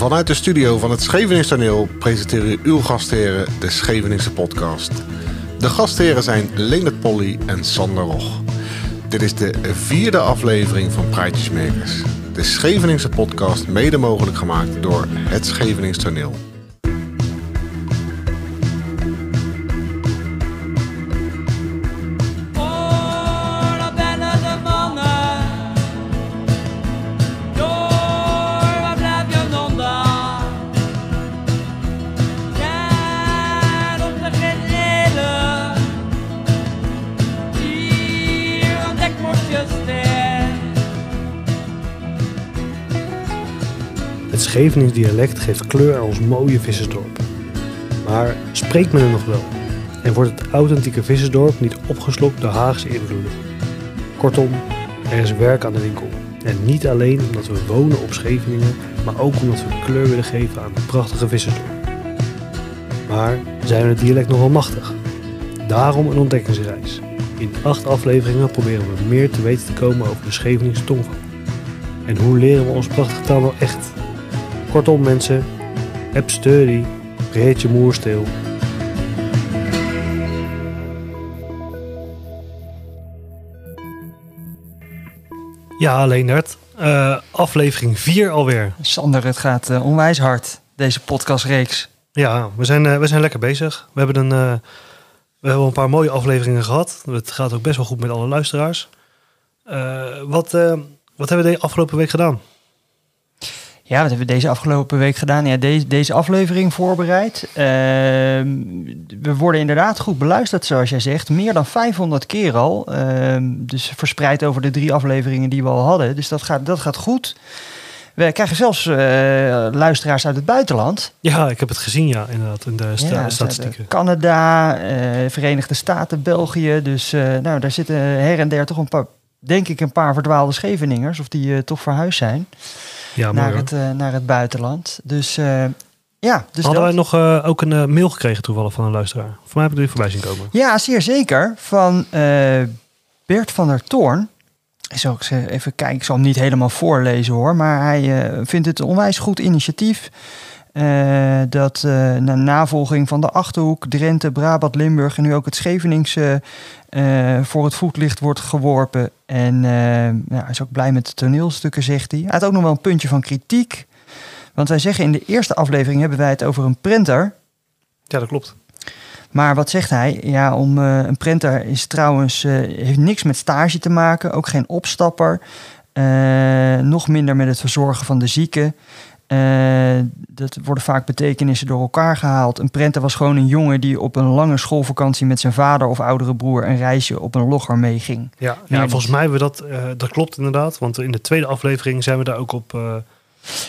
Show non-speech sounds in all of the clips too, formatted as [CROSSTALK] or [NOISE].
Vanuit de studio van het Scheveningse Toneel presenteren uw gastheren de Scheveningse podcast. De gastheren zijn Leendert Polly en Sander Rog. Dit is de vierde aflevering van Praatjesmakers. De Scheveningse podcast mede mogelijk gemaakt door het Scheveningse Toneel. Schevenings dialect geeft kleur aan ons mooie vissersdorp. Maar spreekt men er nog wel? En wordt het authentieke vissersdorp niet opgeslokt door Haagse invloeden? Kortom, er is werk aan de winkel. En niet alleen omdat we wonen op Scheveningen, maar ook omdat we kleur willen geven aan het prachtige vissersdorp. Maar zijn we het dialect nog wel machtig? Daarom een ontdekkingsreis. In acht afleveringen proberen we meer te weten te komen over de Scheveningse tongval. En hoe leren we ons prachtige taal nou echt? Kortom mensen, heb sturdy, reed je moer stil. Ja, Leendert. eh aflevering 4 alweer. Sander, het gaat eh, onwijs hard, deze podcastreeks. Ja, we zijn, eh, we zijn lekker bezig. We hebben, een, eh, we hebben een paar mooie afleveringen gehad. Het gaat ook best wel goed met alle luisteraars. Wat, wat hebben we de afgelopen week gedaan? Ja, wat hebben we deze afgelopen week gedaan? Ja, deze, deze aflevering voorbereid. Ehm, we worden inderdaad goed beluisterd, zoals jij zegt. Meer dan 500 keer al. Ehm, dus verspreid over de drie afleveringen die we al hadden. Dus dat gaat, dat gaat goed. We krijgen zelfs eh, luisteraars uit het buitenland. Ja, ik heb het gezien, ja, inderdaad, in de sta- Ja, ze statistieken. Canada, eh, Verenigde Staten, België. Dus eh, nou, daar zitten her en der toch een paar, denk ik, een paar verdwaalde Scheveningers. Of die toch verhuisd zijn. Ja, naar, het, eh, naar het buitenland. Dus eh, ja, dus Hadden dat. wij nog eh, ook een mail gekregen toevallig van een luisteraar? Voor mij heb ik er voorbij zien komen. Ja, zeer zeker. Van eh, Bert van der Toorn. Zal ik ze even kijken, ik zal hem niet helemaal voorlezen hoor. Maar hij vindt het een onwijs goed initiatief. Eh, dat eh na navolging van de Achterhoek, Drenthe, Brabant, Limburg en nu ook het Scheveningse eh, voor het voetlicht wordt geworpen. En ja, hij is ook blij met de toneelstukken, zegt hij. Hij had ook nog wel een puntje van kritiek. Want wij zeggen in de eerste aflevering hebben wij het over een printer. Ja, dat klopt. Maar wat zegt hij? Ja, om een printer is trouwens heeft niks met stage te maken, ook geen opstapper, nog minder met het verzorgen van de zieken. Eh, dat worden vaak betekenissen door elkaar gehaald. Een printer was gewoon een jongen die op een lange schoolvakantie met zijn vader of oudere broer een reisje op een logger meeging. Ja, Ja, ja volgens mij hebben we dat, eh, dat klopt inderdaad. Want in de tweede aflevering zijn we daar ook op eh,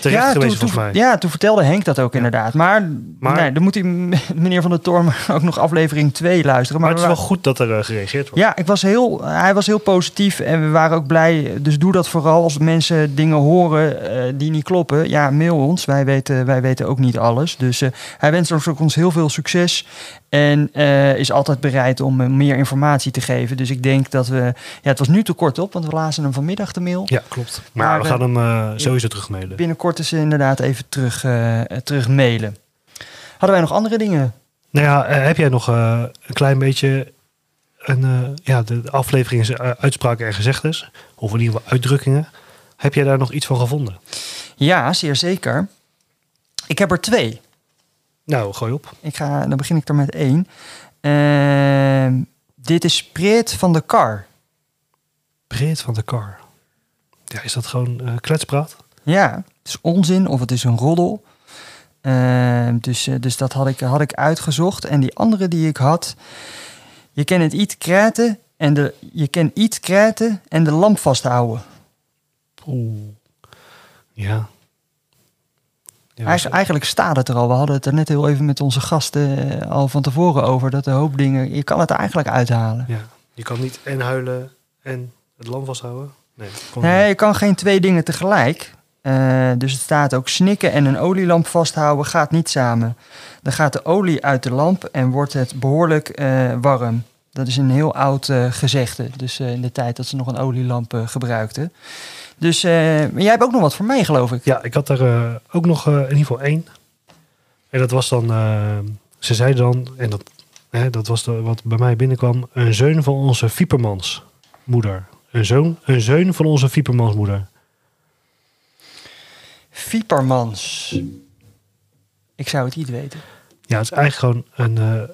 terecht geweest, toen, volgens toen- mij. ja, toen vertelde Henk dat ook Ja. inderdaad. Maar, Maar- nee, dan moet hij, [LAUGHS] meneer Van der Toorn [LAUGHS] ook nog aflevering 2 luisteren. maar het is we wel goed dat er eh, gereageerd wordt. Ja, ik was heel, hij was heel positief en we waren ook blij. Dus doe dat vooral als mensen dingen horen eh, die niet kloppen. Ja, mail ons. Wij weten, wij weten ook niet alles. Dus eh, hij wenst ons ook ons heel veel succes. En eh, is altijd bereid om eh, meer informatie te geven. Dus ik denk dat we... Ja, het was nu te kort op, want we lazen hem vanmiddag de mail. Ja, klopt. Maar, Maar, we eh, gaan hem eh, sowieso terugmailen. Binnenkort is ze inderdaad even terug, eh, terug mailen. Hadden wij nog andere dingen? Nou ja, eh, heb jij nog eh, een klein beetje een, eh, ja, de afleveringen, eh, uitspraken en gezegdes, of in ieder geval uitdrukkingen. Heb jij daar nog iets van gevonden? Ja, zeer zeker. Ik heb er twee. Nou, gooi op. Ik ga, dan begin ik er met één. Ehm, dit is Preet van de Kar. Breed van de kar. Ja, is dat gewoon eh, kletspraat? Ja, het is onzin of het is een roddel. Ehm, dus, eh, dus dat had ik, had ik uitgezocht. En die andere die ik had. Je kan het iets krijten en de, je kan iets krijten en de lamp vasthouden. Oeh. Ja. Ja, eigenlijk staat het er al. We hadden het er net heel even met onze gasten eh, al van tevoren over. Dat een hoop dingen, je kan het er eigenlijk uithalen. ja. Je kan niet en huilen en het lam vasthouden. Nee, Nee, je kan geen twee dingen tegelijk. Eh, dus het staat ook snikken en een olielamp vasthouden gaat niet samen. Dan gaat de olie uit de lamp en wordt het behoorlijk eh, warm. Dat is een heel oud gezegde. Dus in de tijd dat ze nog een olielamp gebruikten. Dus eh, jij hebt ook nog wat voor mij, geloof ik. Ja, ik had er eh, ook nog eh, in ieder geval één. En dat was dan, ze zeiden dan, en dat, hè, dat was de, wat bij mij binnenkwam, een zoon van onze Viepermans moeder. Een zoon, een zoon van onze Viepermans moeder. Viepermans. Ik zou het niet weten. Ja, het is eigenlijk gewoon een,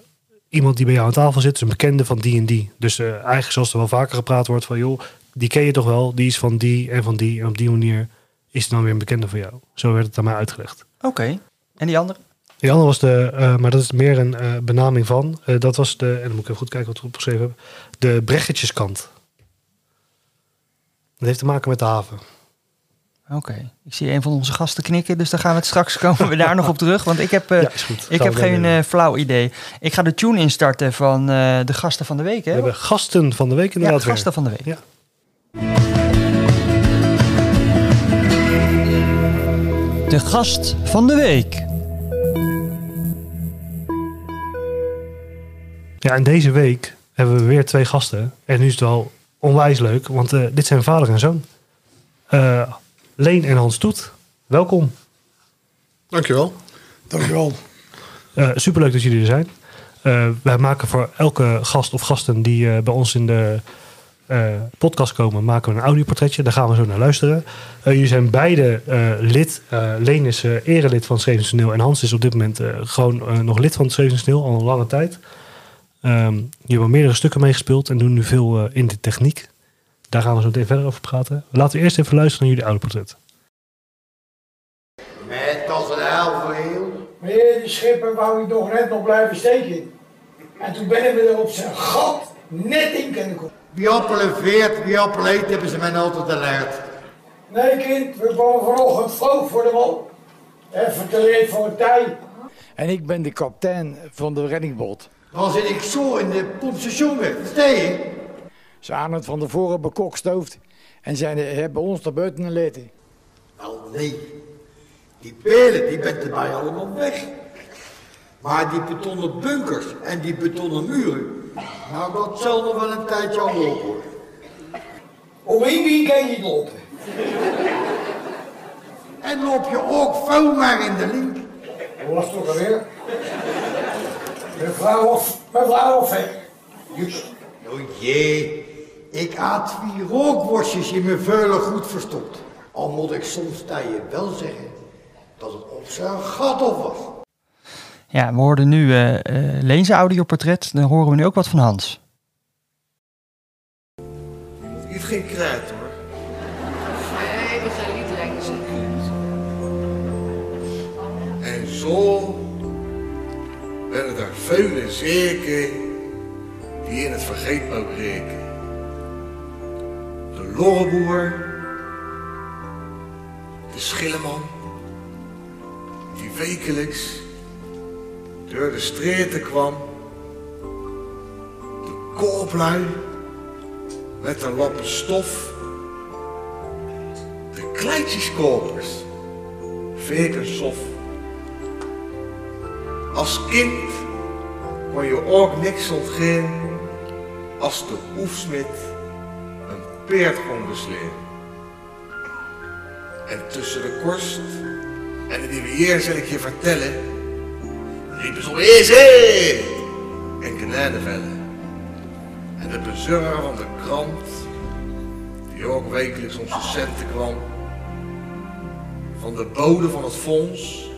iemand die bij jou aan tafel zit, is een bekende van die en die. Dus eigenlijk zoals er wel vaker gepraat wordt van, joh, die ken je toch wel, die is van die en van die. En op die manier is het dan weer een bekende van jou. Zo werd het aan mij uitgelegd. Oké. En die andere? Die andere was de, eh, maar dat is meer een eh, benaming van. eh, dat was de, en dan moet ik even goed kijken wat ik opgeschreven heb. De Breggetjeskant. Dat heeft te maken met de haven. Oké. Ik zie een van onze gasten knikken, dus dan gaan we het straks komen we daar nog op terug. Want ik heb, ja, ik heb we geen flauw idee. Ik ga de tune instarten van de gasten van de week, We hè? hebben gasten van de week Ja, inderdaad weer. gasten van de week. Ja. De gast van de week. Ja, en deze week hebben we weer twee gasten. En nu is het wel onwijs leuk, want eh, dit zijn vader en zoon. Eh, Leen en Hans Toet, welkom. Dankjewel. Dankjewel. Eh superleuk dat jullie er zijn. Eh, wij maken voor elke gast of gasten die eh, bij ons in de podcast komen, maken we een audioportretje. Daar gaan we zo naar luisteren. Eh, jullie zijn beide eh, lid. Eh, Leen is eh, erelid van Schevenseneel en Hans is op dit moment eh, gewoon eh, nog lid van Schevenseneel al een lange tijd. Ehm die hebben meerdere stukken meegespeeld en doen nu veel eh, in de techniek. Daar gaan we zo meteen verder over praten. Laten we eerst even luisteren naar jullie audioportret. Met als een heel. Meneer de schipper wou ik nog net nog blijven steken. En toen ben ik me er op zijn gat net in kunnen komen. Wie appelen veert, wie appelen eet, hebben ze mij altijd geleerd. Nee kind, we kwamen vanochtend vroeg voor de wal. Even te leer voor een tij. En ik ben de kapitein van de reddingboot. Dan zit ik zo in de pompstation weg. Versta je? Ze hadden het van tevoren bekokstoofd en zeiden, hebben ons naar buiten gelaten. Wel nee. Die pelen, die bent erbij allemaal weg. Maar die betonnen bunkers en die betonnen muren, nou dat zal nog wel een tijdje aan lopen. Om één wie kan je niet lopen. En loop je ook vuil maar in de link. Hoe was het ook alweer? Mevrouw of, mevrouw of hè? Juist. Oh jee, ik had vier rookworstjes in mijn veulen goed verstopt. Al moet ik soms je wel zeggen dat het op zijn gat op was. Ja, we hoorden nu eh eh Leense audioportret. Dan horen we nu ook wat van Hans. Niet geen kruid hoor. Nee, we gaan niet. En zo werden er vele zeken die in het vergeet mogen breken. De lorreboer, de schilleman, die wekelijks door de streten kwam. De kooplui met een lappen stof. De kleitjeskopers, vekensof. Als kind kon je ook niks ontgaan als de hoefsmid een peert kon besleen. En tussen de korst en de nieuwe heer zal ik je vertellen, riepen ze om Ezel en genadevellen. En de bezorger van de krant, die ook wekelijks zijn centen kwam, van de bode van het fonds,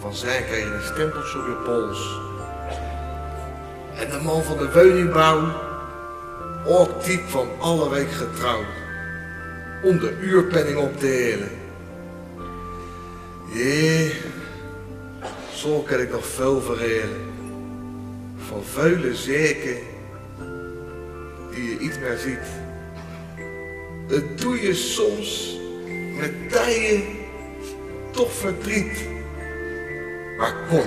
van zij kreeg een stempeltje op je pols. En de man van de woningbouw, ook diep van alle week getrouwd, om de uurpenning op te helen. Jee, zo kan ik nog veel verhelen. Van vele zeken die je iets meer ziet. Het doe je soms met tijden toch verdriet. Maar kom,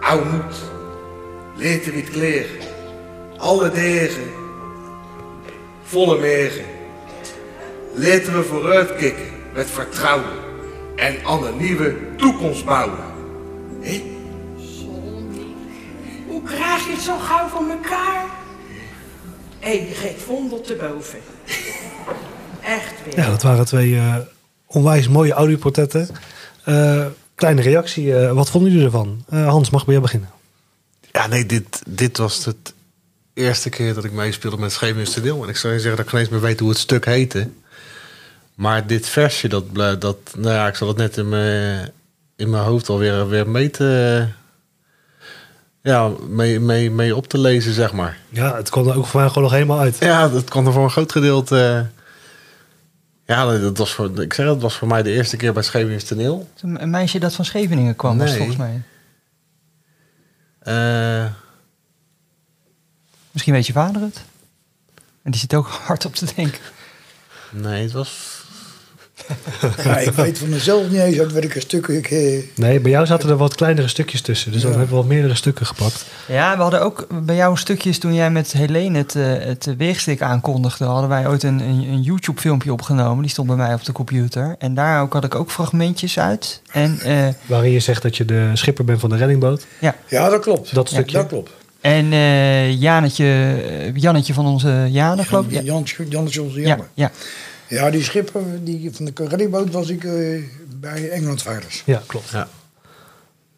ouw moed, leert er niet kleren. Alle degen, volle megen. Laten we vooruitkikken met vertrouwen en aan een nieuwe toekomst bouwen. Hé? Hoe krijg je het zo gauw van elkaar? Hé, je geeft wonder te boven. echt weer. Ja, dat waren twee eh, onwijs mooie audioportretten. Eh, kleine reactie, eh, wat vonden jullie ervan? Eh, Hans, mag bij jou beginnen? Ja, nee, dit, dit was het eerste keer dat ik meespeelde met Scheveningen Toneel. En ik zou je zeggen dat ik geen eens meer weet hoe het stuk heette. Maar dit versje, dat, dat nou ja, ik zal het net in mijn, in mijn hoofd alweer weer mee te... Ja, mee, mee, mee op te lezen, zeg maar. Ja, het kwam er ook voor mij gewoon nog helemaal uit. Ja, dat kwam er voor een groot gedeelte... ja, dat was voor, ik zeg het, was voor mij de eerste keer bij Scheveningen Toneel. Een meisje dat van Scheveningen kwam, was het Nee. volgens mij. Eh, Misschien weet je vader het. En die zit ook [LAUGHS] hard op te denken. nee, het was... Ja, ik weet van mezelf niet eens uit welke stukken ik... eh, Nee, bij jou zaten er wat kleinere stukjes tussen. Dus dan hebben we wat meerdere stukken gepakt. Ja, we hadden ook bij jou stukjes toen jij met Helene het, eh, het weegstik aankondigde. Hadden wij ooit een, een, een YouTube-filmpje opgenomen. Die stond bij mij op de computer. En daar ook had ik ook fragmentjes uit. En, eh, Waarin je zegt dat je de schipper bent van de reddingboot. Ja, dat klopt. Dat stukje. Dat klopt. en eh, Janetje, Jannetje van onze Jane, geloof ik. Ja, Jans, Jans onze ja, Janne. ja. Ja, die schipper die, van de reddingboot was ik eh, bij Engelandvaarders. Ja, klopt. Ja.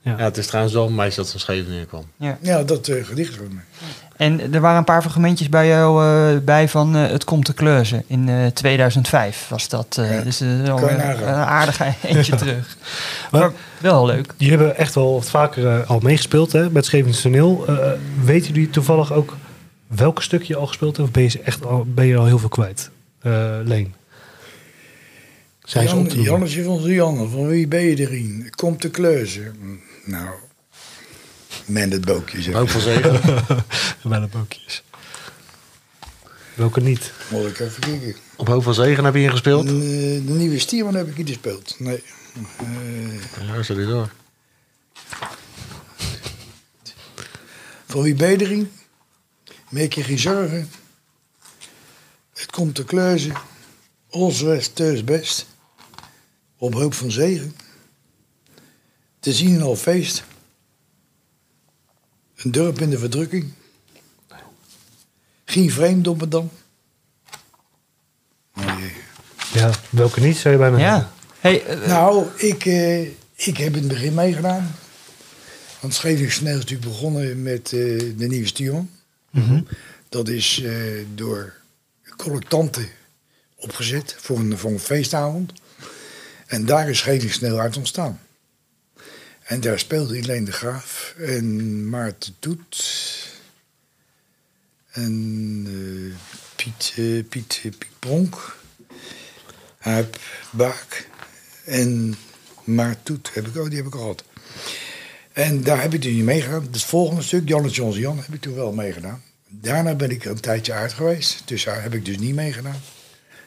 Ja. Ja, het is trouwens wel een meisje dat van Scheveningen kwam. ja. Ja, dat eh, gedicht van me. En er waren een paar fragmentjes bij jou eh, bij van eh, Het komt te kleuzen. In eh, 2005 was dat. eh, Ja, Dus uh, al een aardige [LAUGHS] eentje terug. Maar- Maar wel leuk. Jullie hebben echt wel wat vaker eh, al meegespeeld hè, met Scheveningen Toneel. Eh, weten jullie toevallig ook welke stuk je al gespeeld hebt? Of ben je, echt al, ben je al heel veel kwijt? Eh, Leen. Zijn te Jan? Jannetje van onze Janne, van wie ben je erin? Komt te kleuzen. Nou, men het boekje zeg. Hoop van zegen. [LAUGHS] Bij de boekjes. Welke niet? Moet ik even kijken. Op Hoop van Zegen heb je ingespeeld? En, eh, de nieuwe Stierman heb ik niet gespeeld. Nee. Eh, Ja, luister die door. van wie ben je erin? Maak je geen zorgen. Het komt te kleuzen. Ons west, thuis best. Op hoop van zegen. Te zien al feest. Een dorp in de verdrukking. Geen vreemd op me dan. Oh jee. Ja, welke niet zou je bijna zeggen. Ja. Hey, eh, Nou, ik, eh, ik heb in het begin meegedaan. Want Scheveningsneel is natuurlijk begonnen met eh, de nieuwe stuurman. Dat is eh, door collectanten opgezet voor een, voor een feestavond. En daar is Scheveningsneel uit ontstaan. En daar speelde Helene de Graaf en Maarten Toet. En eh, Piet, eh, Piet, Piet Bronk. Baak. En Maarten Toet heb ik ook, die heb ik al gehad. En daar heb ik toen niet meegedaan. Het volgende stuk, Janne Johns Jan, heb ik toen wel meegedaan. Daarna ben ik een tijdje uit geweest. Dus daar heb ik dus niet meegedaan.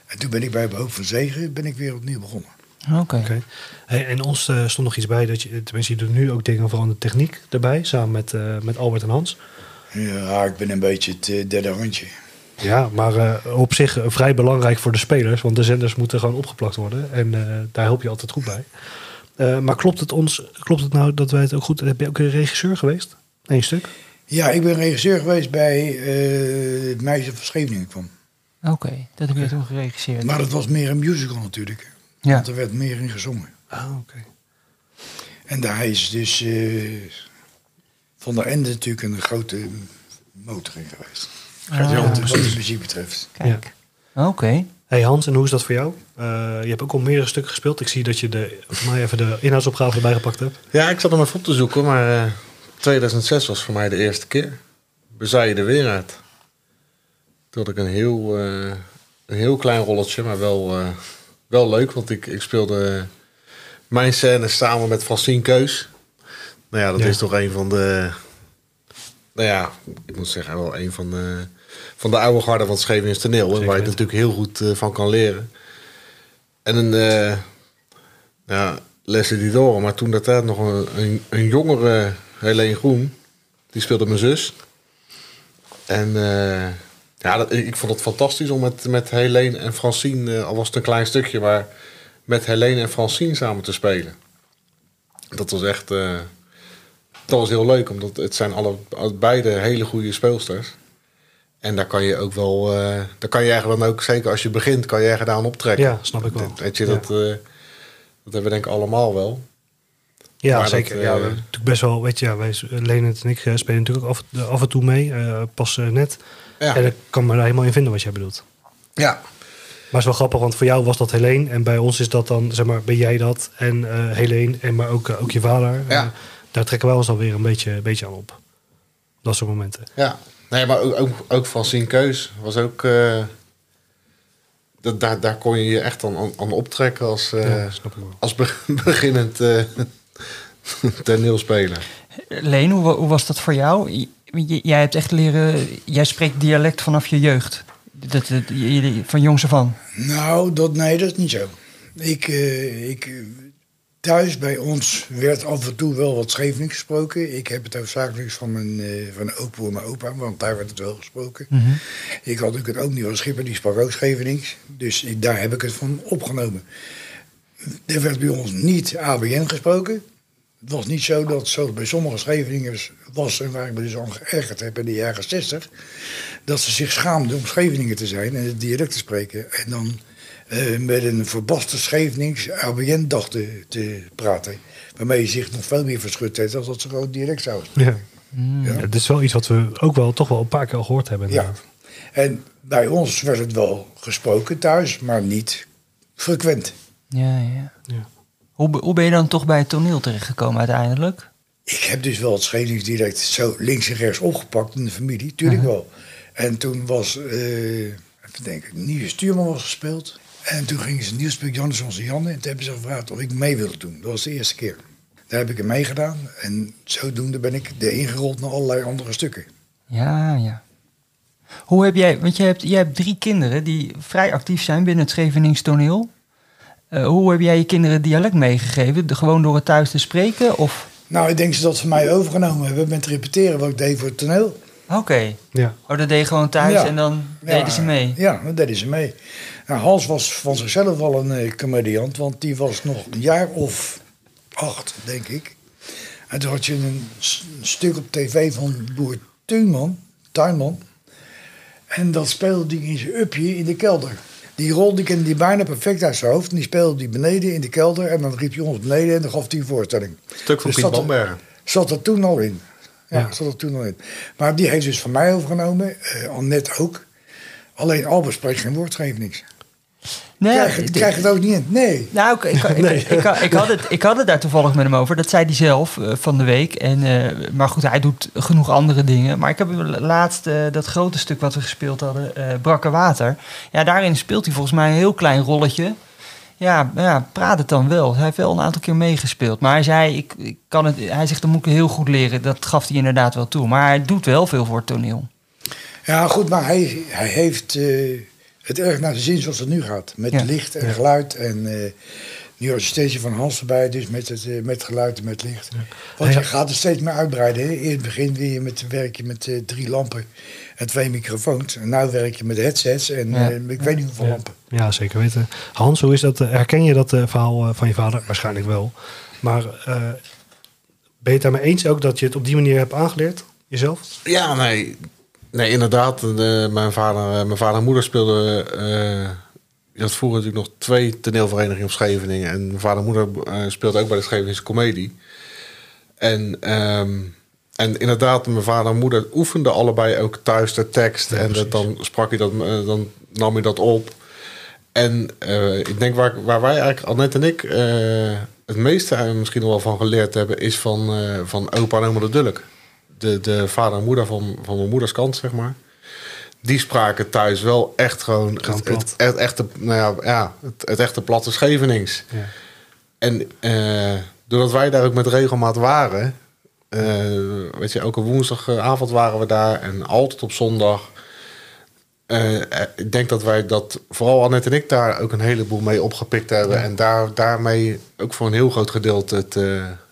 En toen ben ik bij Behoop van Zegen ben ik weer opnieuw begonnen. Oké. Hey, en ons eh, stond nog iets bij dat je, tenminste, je doet nu ook dingen van de techniek erbij, samen met, eh, met Albert en Hans. Ja, ik ben een beetje het eh, derde handje. Ja, maar eh, op zich vrij belangrijk voor de spelers, want de zenders moeten gewoon opgeplakt worden. En eh, daar help je altijd goed bij. Eh, maar klopt het ons, klopt het nou dat wij het ook goed, heb je ook een regisseur geweest? Eén stuk? Ja, ik ben regisseur geweest bij eh, het meisje van Scheveningen kwam. Oké, dat heb je toen geregisseerd. Maar dat was meer een musical natuurlijk. Ja. Want er werd meer in gezongen. Ah, oké. En daar is dus eh, Van der Ende natuurlijk een grote motor in geweest. Ah, wat, de, wat de muziek betreft. kijk. Oké. Hey Hans, en hoe is dat voor jou? Eh, je hebt ook al meerdere stukken gespeeld. Ik zie dat je de, voor mij even de inhoudsopgave erbij gepakt hebt. Ja, ik zat hem even op te zoeken, maar eh, 2006 was voor mij de eerste keer. Bezaaien je er weer uit. Toen had ik een heel, eh, een heel klein rolletje, maar wel, eh, wel leuk. Want ik, ik speelde mijn scène samen met Francine Keus. Nou ja, dat Ja. is toch een van de... Nou ja, ik moet zeggen, wel een van de, van de oude garde van het Scheveningen toneel. Zeker waar je weten. natuurlijk heel goed eh, van kan leren. En een... eh, ja, Leslie Didore, maar toen dat tijd nog een, een, een jongere Helene Groen. Die speelde mijn zus. En eh, ja, dat, ik vond het fantastisch om met, met Helene en Francine, eh, al was het een klein stukje, maar met Helene en Francine samen te spelen. Dat was echt, eh, dat was heel leuk, omdat het zijn alle, beide hele goede speelsters. En daar kan je ook wel, eh daar kan je eigenlijk dan ook, zeker als je begint, kan je er gedaan optrekken. Ja, snap ik wel. Weet je, Ja. dat, dat hebben we denk ik allemaal wel. Ja, Maar zeker. dat, ja, we natuurlijk best wel, weet je, ja, wij, Leonard en ik spelen natuurlijk ook af, af en toe mee, pas net. Ja. En ik kan me daar helemaal in vinden wat jij bedoelt. ja. Maar het is wel grappig, want voor jou was dat Helene. En bij ons is dat dan, zeg maar, ben jij dat. En eh Helene, en maar ook, eh, ook je vader. Ja. Daar trekken wij ons alweer een beetje, een beetje aan op. Dat soort momenten. Ja, nee, maar ook, ook, ook Francine Keus was ook... eh, dat, daar, daar kon je je echt aan, aan, aan optrekken als, eh, ja, snap ik wel. als be- [LAUGHS] beginnend eh [LAUGHS] toneelspeler. Leen, hoe, hoe was dat voor jou? Jij hebt echt leren, jij spreekt dialect vanaf je jeugd. Dat, van jongs af aan. Nou, dat, nee, dat is niet zo. Ik, eh, ik, thuis bij ons werd af en toe wel wat Scheveningen gesproken. Ik heb het hoofdzakelijk van mijn, eh van mijn opa en mijn opa, want daar werd het wel gesproken. Ik had ook een oom, die was schipper, die sprak ook Schevenings. Dus ik, daar heb ik het van opgenomen. Er werd bij ons niet ABN gesproken. Het was niet zo dat, zoals bij sommige Scheveningers was... en waar ik me dus aan geërgerd heb in de jaren 60... dat ze zich schaamden om Scheveningen te zijn en het dialect te spreken. En dan eh, met een verbaste Schevenings ABN dachten te praten. Waarmee je zich nog veel meer verschut heeft... dan dat ze gewoon dialect zouden spreken. Ja. Ja, het is wel iets wat we ook wel toch wel een paar keer al gehoord hebben. Ja. En bij ons werd het wel gesproken thuis, maar niet frequent. Ja, ja. Hoe, hoe ben je dan toch bij het toneel terechtgekomen uiteindelijk? Ik heb dus wel het Scheveningsdialect zo links en rechts opgepakt in de familie, tuurlijk wel. En toen was, eh even denken, Nieuwe Stuurman was gespeeld. En toen gingen ze Niels Jannes en Janne. En toen hebben ze gevraagd of ik mee wilde doen. Dat was de eerste keer. Daar heb ik er meegedaan. En zodoende ben ik er ingerold naar allerlei andere stukken. Ja, ja. Hoe heb jij, want je hebt, jij hebt drie kinderen die vrij actief zijn binnen het Schevenings toneel. Eh, hoe heb jij je kinderen dialect meegegeven? De- gewoon door het thuis te spreken? Of... Nou, ik denk dat ze dat van mij overgenomen hebben met repeteren wat ik deed voor het toneel. Oké. Ja. Oh, dat deed je gewoon thuis Ja. en dan Ja, deden ze mee? Ja, dat deden ze mee. Nou, Hans was van zichzelf al een eh, comediant, want die was nog een jaar of acht, denk ik. En toen had je een, stuk op tv van boer Tuinman, Tuinman. En dat speelde hij in zijn upje in de kelder. Die rol die kende hij bijna perfect uit zijn hoofd. En die speelde hij beneden in de kelder. En dan riep hij ons beneden en dan gaf hij een voorstelling. Stuk van Dus Piet dat- Bambergen. Zat er toen al in. Ja, Ja. zat er toen al in. Maar die heeft dus van mij overgenomen. eh Annette ook. Alleen Albert spreekt geen woord, geeft niks. Nee, krijg, de- krijg het ook niet in. Nee. Nou, ik, ik, [LAUGHS] ik, ik, ik, ik had het, ik had het daar toevallig met hem over. Dat zei hij zelf eh, van de week. En, eh, maar goed, hij doet genoeg andere dingen. Maar ik heb laatst eh, dat grote stuk wat we gespeeld hadden, Brakke Water. Ja, daarin speelt hij volgens mij een heel klein rolletje. Ja, ja, praat het dan wel. Hij heeft wel een aantal keer meegespeeld. Maar hij zei, ik, ik kan het, hij zegt, dat moet ik heel goed leren. Dat gaf hij inderdaad wel toe. Maar hij doet wel veel voor het toneel. Ja, goed, maar hij, hij heeft het erg naar de zin zoals het nu gaat. Met Ja. licht en geluid. En eh nu assistentie van Hans erbij, dus met het, eh, met geluid en met licht. Want Ja. je gaat er steeds meer uitbreiden. Hè. In het begin weer je met, werk je met eh, drie lampen en twee microfoons. En nu werk je met headsets en Ja. eh, ik weet niet hoeveel Ja. lampen. Ja, zeker weten. Hans, hoe is dat? Herken je dat verhaal van je vader? Waarschijnlijk wel. Maar eh, ben je het daarmee eens ook dat je het op die manier hebt aangeleerd? Jezelf? Ja, nee. Nee, inderdaad. De, mijn, vader, eh, mijn vader en moeder speelden... eh je had vroeger natuurlijk nog twee toneelverenigingen op Scheveningen. En mijn vader en moeder eh, speelde ook bij de Scheveningse Comedie. En, ehm, en inderdaad, mijn vader en moeder oefenden allebei ook thuis de tekst. en dat, dan sprak hij dat, dan nam hij dat op. En ik denk waar, waar wij eigenlijk, Annette en ik, het meeste misschien nog wel van geleerd hebben, is van, van opa en oma de Dulk. De, de vader en moeder van, van mijn moeders kant, zeg maar. Die spraken thuis wel echt gewoon het, het, echte, nou ja, ja, het, het echte platte Schevenings. Ja. En eh, doordat wij daar ook met regelmaat waren, eh, weet je, elke woensdagavond waren we daar en altijd op zondag. Eh, ik denk dat wij dat, vooral Annette en ik, daar ook een heleboel mee opgepikt hebben. En daar, daarmee ook voor een heel groot gedeelte het,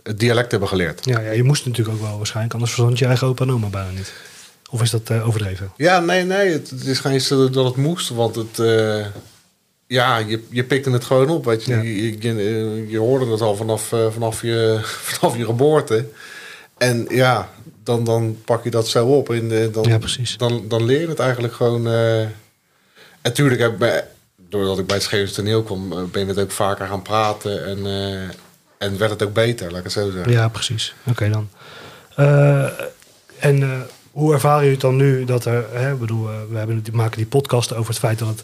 het dialect hebben geleerd. Ja, ja, je moest natuurlijk ook wel waarschijnlijk, anders verstond je eigen opa en oma bijna niet. Of is dat eh, overdreven? Ja, nee, nee, het, het is geen dat het moest, want het, eh, ja, je, je pikte het gewoon op, weet je. Ja. Je, je, je hoorde het al vanaf, eh, vanaf, je, [LAUGHS] vanaf je geboorte. En ja, dan, dan pak je dat zo op. En eh, dan, Ja, precies. Dan, dan leer je het eigenlijk gewoon. eh en natuurlijk, heb ik bij, doordat ik bij het Scheefs toneel kwam, eh, ben je het ook vaker gaan praten. En, eh, en werd het ook beter, laat ik het zo zeggen. Ja, precies. Oké dan. Eh, en eh, hoe ervaren jullie het dan nu dat er, hè, bedoel, eh, we hebben, maken die podcast over het feit dat het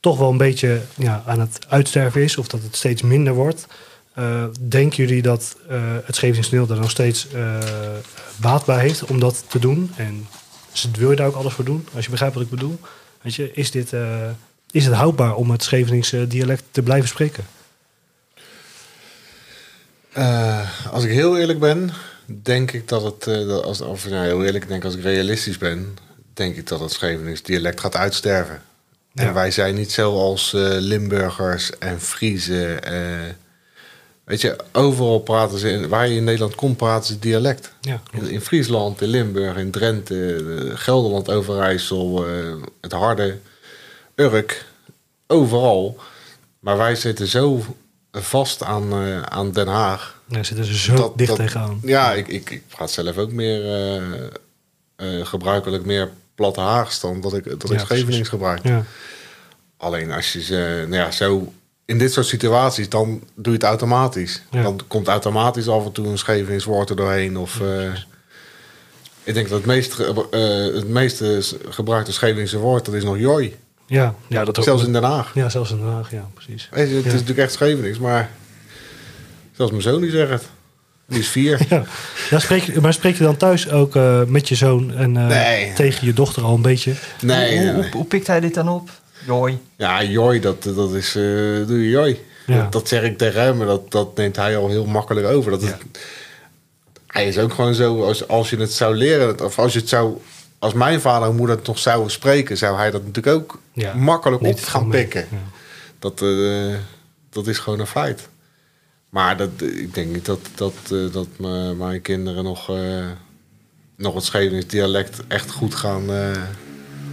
toch wel een beetje ja, aan het uitsterven is, of dat het steeds minder wordt. Eh, denken jullie dat het Scheveningstoneel daar nog steeds baat bij heeft om dat te doen? En wil je daar ook alles voor doen? Als je begrijpt wat ik bedoel. Weet je, is, dit, is het houdbaar om het Scheveningse dialect te blijven spreken? Eh, als ik heel eerlijk ben, denk ik dat het, dat als, of nou, heel eerlijk, ik denk als ik realistisch ben, denk ik dat het Schevenings dialect gaat uitsterven. Ja. En wij zijn niet zoals eh Limburgers en Friese. weet je, overal praten ze, in, waar je in Nederland komt, praten ze dialect. Ja, In, in Friesland, in Limburg, in Drenthe, Gelderland, Overijssel, het Harde, Urk, overal. Maar wij zitten zo vast aan, eh, aan Den Haag. Daar zitten ze zo dicht tegenaan. Ja, ik, ik, ik praat zelf ook meer eh, eh, gebruikelijk meer platte Haags dan dat ik, dat ik Ja, Schevenings precies. gebruik. Ja. Alleen als je ze, nou ja, zo in dit soort situaties, dan doe je het automatisch. Ja. Dan komt automatisch af en toe een Scheveningswoord er doorheen. Of, ik denk dat het meest, het meeste gebruikte Scheveningse woord, dat is nog jooi. Ja, ja, dat ook. Zelfs in Den Haag. Ja, zelfs in Den Haag, ja, precies. Weet je, het Ja. is natuurlijk echt Schevenings, maar zelfs mijn zoon die zegt het. Die is vier. [LAUGHS] Ja. Ja, spreek, je- maar spreek je dan thuis ook eh, met je zoon en eh, Nee. tegen je dochter al een beetje? Nee, hoe, nee, hoe, pikt hij dit dan op? Joi. Ja, jooi, dat, dat is, eh doe je jooi. Ja. Dat, dat zeg ik tegen hem, maar dat, dat neemt hij al heel makkelijk over. Dat Hij is ook gewoon zo, als, als je het zou leren, of als je het zou, als mijn vader en moeder het nog zouden spreken, zou hij dat natuurlijk ook Ja. makkelijk op gaan pikken. Ja. Dat, eh, dat is gewoon een feit. Maar dat, ik denk niet dat, dat, eh, dat mijn kinderen nog, eh, nog het Schevenings dialect echt goed gaan, eh,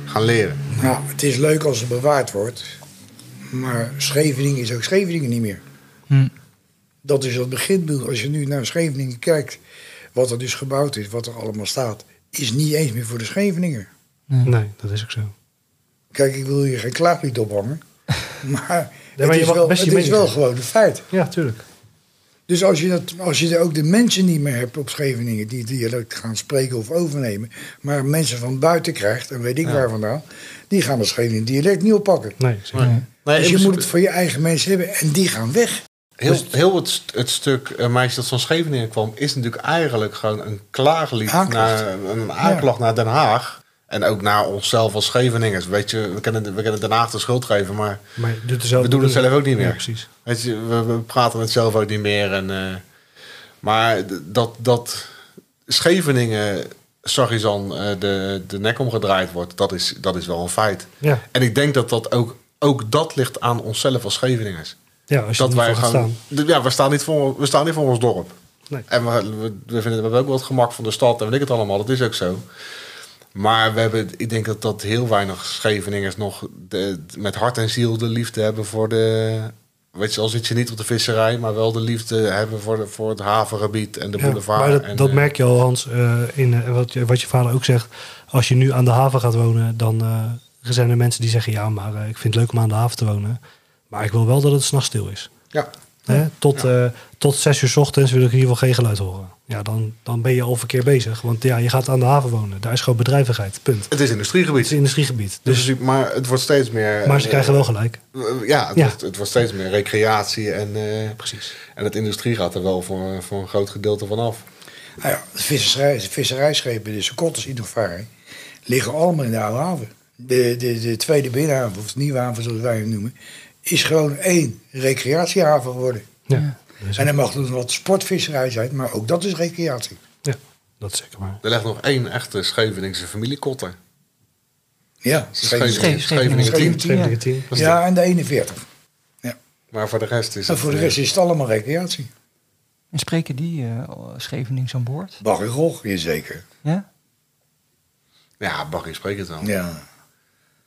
gaan leren. Nou, het is leuk als het bewaard wordt. Maar Scheveningen is ook Scheveningen niet meer. Hm. Dat is het beginbeeld. Als je nu naar Scheveningen kijkt, wat er dus gebouwd is, wat er allemaal staat, is niet eens meer voor de Scheveningen. Nee, dat is ook zo. Kijk, ik wil hier geen klaaglied ophangen. [LAUGHS] Maar, maar het je is, wel, best je het is wel gewoon een feit. Ja, tuurlijk. Dus als je, dat, als je er ook de mensen niet meer hebt op Scheveningen die dialect gaan spreken of overnemen, maar mensen van buiten krijgt, en weet ik waar vandaan, die gaan het Scheveningen dialect niet oppakken. Nee, zeker. Nee, dus je moet het voor je eigen mensen hebben en die gaan weg. Heel, heel het, st- het stuk uh, meisje dat van Scheveningen kwam, is natuurlijk eigenlijk gewoon een klaaglied Aanklacht. naar een aanklacht naar Den Haag. En ook naar onszelf als Scheveningers. Weet je, we kunnen, we kunnen Den Haag de schuld geven, maar Maar doet we doen het zelf ook niet meer. Ja, precies. Weet je, we, we praten het zelf ook niet meer. En, eh, maar dat, dat Scheveningen, Sargizan, eh de, de nek omgedraaid wordt, dat is, dat is wel een feit. Ja. En ik denk dat dat ook, ook dat ligt aan onszelf als Scheveningers. Ja, als je dat wij gewoon, staan. Ja, we staan, niet voor, we staan niet voor ons dorp. Nee. En we, we, we, vinden, we hebben ook wel het gemak van de stad en weet ik het allemaal, dat is ook zo. Maar we hebben, ik denk dat, dat heel weinig Scheveningers nog de, met hart en ziel de liefde hebben voor de... Weet je, al zit je niet op de visserij, maar wel de liefde hebben voor, de, voor het havengebied en de Ja, boulevard. maar dat, en, dat eh, merk je al, Hans, eh, in eh, wat, je, wat je vader ook zegt. Als je nu aan de haven gaat wonen, dan eh, zijn er mensen die zeggen... ja, maar ik vind het leuk om aan de haven te wonen. Maar ik wil wel dat het s'nachts stil is. Ja, Hè? Tot, eh, tot zes uur 's ochtends wil ik in ieder geval geen geluid horen. Ja, dan, dan ben je al verkeerd bezig. Want ja, je gaat aan de haven wonen. Daar is gewoon bedrijvigheid. Punt. het is industriegebied. Het is industriegebied. Dus, Dus, maar het wordt steeds meer... maar ze eh, krijgen wel gelijk. eh, Ja, het, Ja. Wordt, het wordt steeds meer recreatie en, eh, Precies. en het industrie gaat er wel voor, voor een groot gedeelte van af. Nou ja, de visserij, de visserijschepen, de nog varen, liggen allemaal in de oude haven. De, de, de tweede binnenhaven, of de nieuwe haven zoals wij hem noemen, is gewoon één recreatiehaven geworden. Ja, En dan mag er nog wat sportvisserij zijn, maar ook dat is recreatie. ja, dat is zeker waar. Er ligt nog één echte Scheveningse familiekotter. Ja, Scheveningen- Scheveningen Scheveningen 10. Scheveningen 10. ja en de 41. Maar voor de rest is En het... voor de eh, rest is het allemaal recreatie. En spreken die uh, Schevenings aan boord? Bach en Gogh, jazeker. Ja? Ja, Barry spreekt het wel. Ja.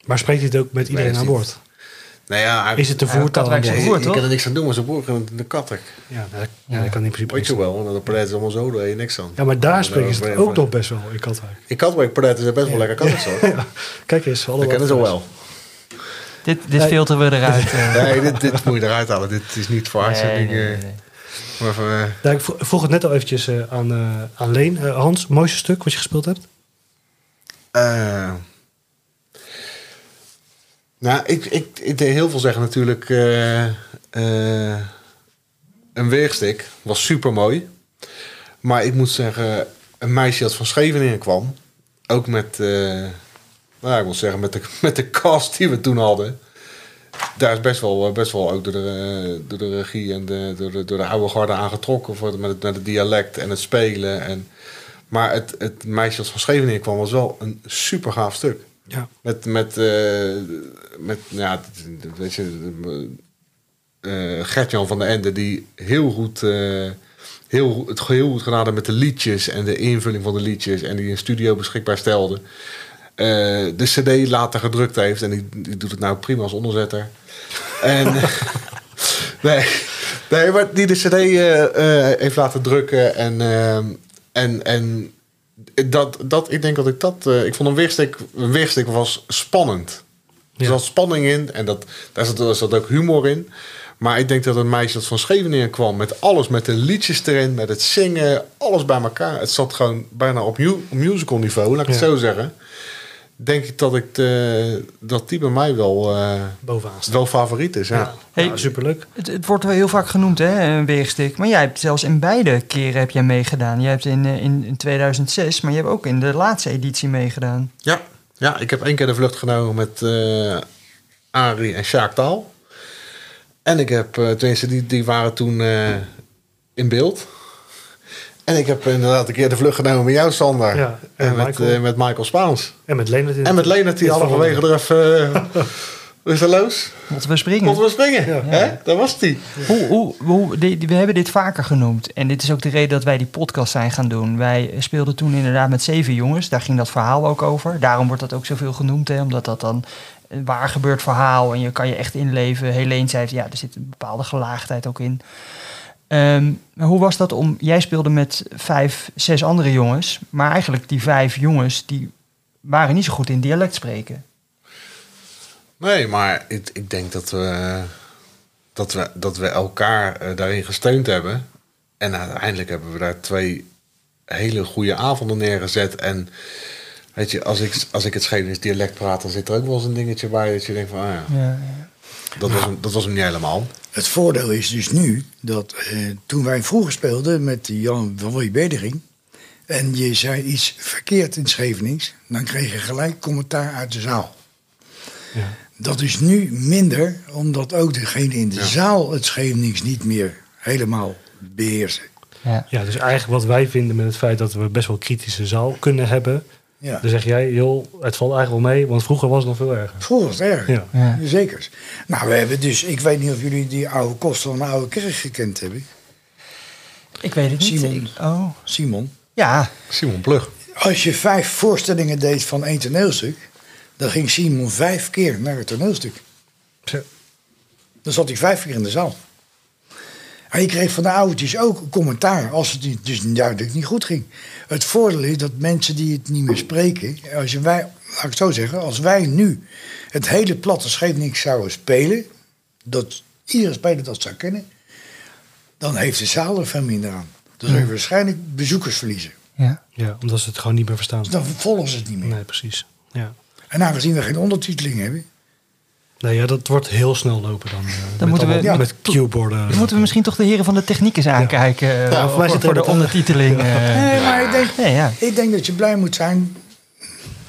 Maar spreekt hij het ook met iedereen aan boord? Nou ja, hij- Is het de Ja, voertaal aan Katwijk boord? zijn je, voer, je kan toch? er niks aan doen, maar zijn broer kan de katter. Ja, dat, ja, dat kan in principe Weet je wel, want de is allemaal zo, daar heb je niks aan. Ja, maar daar spreken ze ook nog best wel in Katwijk. In Katwijk palet is best wel lekker. [LAUGHS] Ja, kijk eens. Dat allemaal kennen ze wel. Dit, dit filteren we eruit. [LAUGHS] eh. Nee, dit, dit moet je eruit halen. Dit is niet voor uitzending. nee, eh, nee, nee. maar voor, eh, Ja, ik vro- vroeg het net al eventjes eh, aan, eh, aan Leen. Eh, Hans, mooiste stuk wat je gespeeld hebt? Nou, ik, ik, ik deed heel veel zeggen natuurlijk. eh, eh, een weerstik was super mooi. Maar ik moet zeggen, een meisje dat van Scheveningen kwam. Ook met, eh, nou, ik moet zeggen, met de, met de cast die we toen hadden. Daar is best wel, best wel ook door de, door de regie en de, door, de, door de oude garde aangetrokken. Voor met, het, met het dialect en het spelen. En, maar het, het meisje dat van Scheveningen kwam was wel een super gaaf stuk. Ja. Met, met, eh, met ja, weet je, eh Gertjan van der Ende, die heel goed, eh, heel, het heel goed gedaan had met de liedjes en de invulling van de liedjes en die in studio beschikbaar stelde. De CD later gedrukt heeft en die, die doet het nou prima als onderzetter. [LAUGHS] En [LAUGHS] nee, nee, maar die de CD heeft laten drukken en, en, en dat, dat, ik denk dat ik dat. eh, ik vond een weerstik, een weerstik was spannend. Er Ja. zat spanning in en dat, daar, zat, daar zat ook humor in. Maar ik denk dat een meisje dat van Scheveningen kwam met alles, met de liedjes erin, met het zingen, alles bij elkaar. Het zat gewoon bijna op mu- musical niveau, laat ik het zo zeggen. Denk ik dat, ik de, dat die bij mij wel, eh, Bovenaan wel favoriet is. Ja. Ja, Hey, ja, superleuk. Het, het wordt wel heel vaak genoemd, hè, een weegstik. Maar jij hebt zelfs in beide keren heb jij meegedaan. Je hebt in, eh, in, in 2006, maar je hebt ook in de laatste editie meegedaan. Ja, ja, ik heb één keer de vlucht genomen met eh Arie en Sjaak Taal. En ik heb, eh tenminste, die, die waren toen eh, in beeld. En ik heb inderdaad een keer de vlucht genomen met jou, Sander. Ja, en en met, Michael. eh, met Michael Spaans. En met in En met Leonard, die halverwege er even... eh, [LAUGHS] Rusteloos. Moeten we springen? Moeten we springen? Hè? Daar was die. Hoe, hoe, hoe, die- we hebben dit vaker genoemd. En dit is ook de reden dat wij die podcast zijn gaan doen. Wij speelden toen inderdaad met zeven jongens. Daar ging dat verhaal ook over. Daarom wordt dat ook zoveel genoemd. Hè, omdat dat dan een waar gebeurd verhaal. En je kan je echt inleven. Helene zei, ja, er zit een bepaalde gelaagdheid ook in. Maar hoe was dat om... Jij speelde met vijf, zes andere jongens. Maar eigenlijk die vijf jongens... die waren niet zo goed in dialect spreken. Nee, maar ik, ik denk dat we, dat, we, dat we elkaar eh, daarin gesteund hebben. En uiteindelijk hebben we daar twee hele goede avonden neergezet. En weet je, als ik, als ik het Schevenings dialect praat, dan zit er ook wel eens een dingetje bij dat je denkt van, ah ja, Ja, ja. Dat was hem, dat was hem niet helemaal. Het voordeel is dus nu dat eh, toen wij vroeger speelden met Jan van Bedering. en je zei iets verkeerd in Schevenings. dan kreeg je gelijk commentaar uit de zaal. Ja. Dat is nu minder, omdat ook degene in de zaal het Schevenings niet meer helemaal beheersen. Ja. Ja, dus eigenlijk wat wij vinden met het feit dat we best wel kritische zaal kunnen hebben. Ja. Dan zeg jij, joh, het valt eigenlijk wel mee, want vroeger was het nog veel erger. Vroeger was het erg. Ja. Ja. Zeker. Nou, we hebben dus, ik weet niet of jullie die oude kosten van de oude kerk gekend hebben. Ik weet het niet. Simon. Oh. Simon. Ja, Simon Plug. Als je vijf voorstellingen deed van één toneelstuk, dan ging Simon vijf keer naar het toneelstuk. Dan zat hij vijf keer in de zaal. En je kreeg van de oudjes ook een commentaar als het niet- dus duidelijk niet goed ging. Het voordeel is dat mensen die het niet meer spreken, als je wij, laat ik het zo zeggen, als wij nu het hele platte Scheveningen zouden spelen, dat iedere speler dat zou kennen, dan heeft de zaal er veel minder aan. Dan zou je waarschijnlijk bezoekers verliezen. ja. Ja, omdat ze het gewoon niet meer verstaan. Dan volgen ze het niet meer. Nee, precies. Ja. En aangezien we geen ondertiteling hebben, Nee, ja, dat wordt heel snel lopen dan. eh, met moeten we- met cueborden. Dan moeten we misschien toch de heren van de techniek eens aankijken. eh, Ja, voor voor, er de ondertiteling. eh. Nee, maar ik denk, Nee, ja. ik denk dat je blij moet zijn,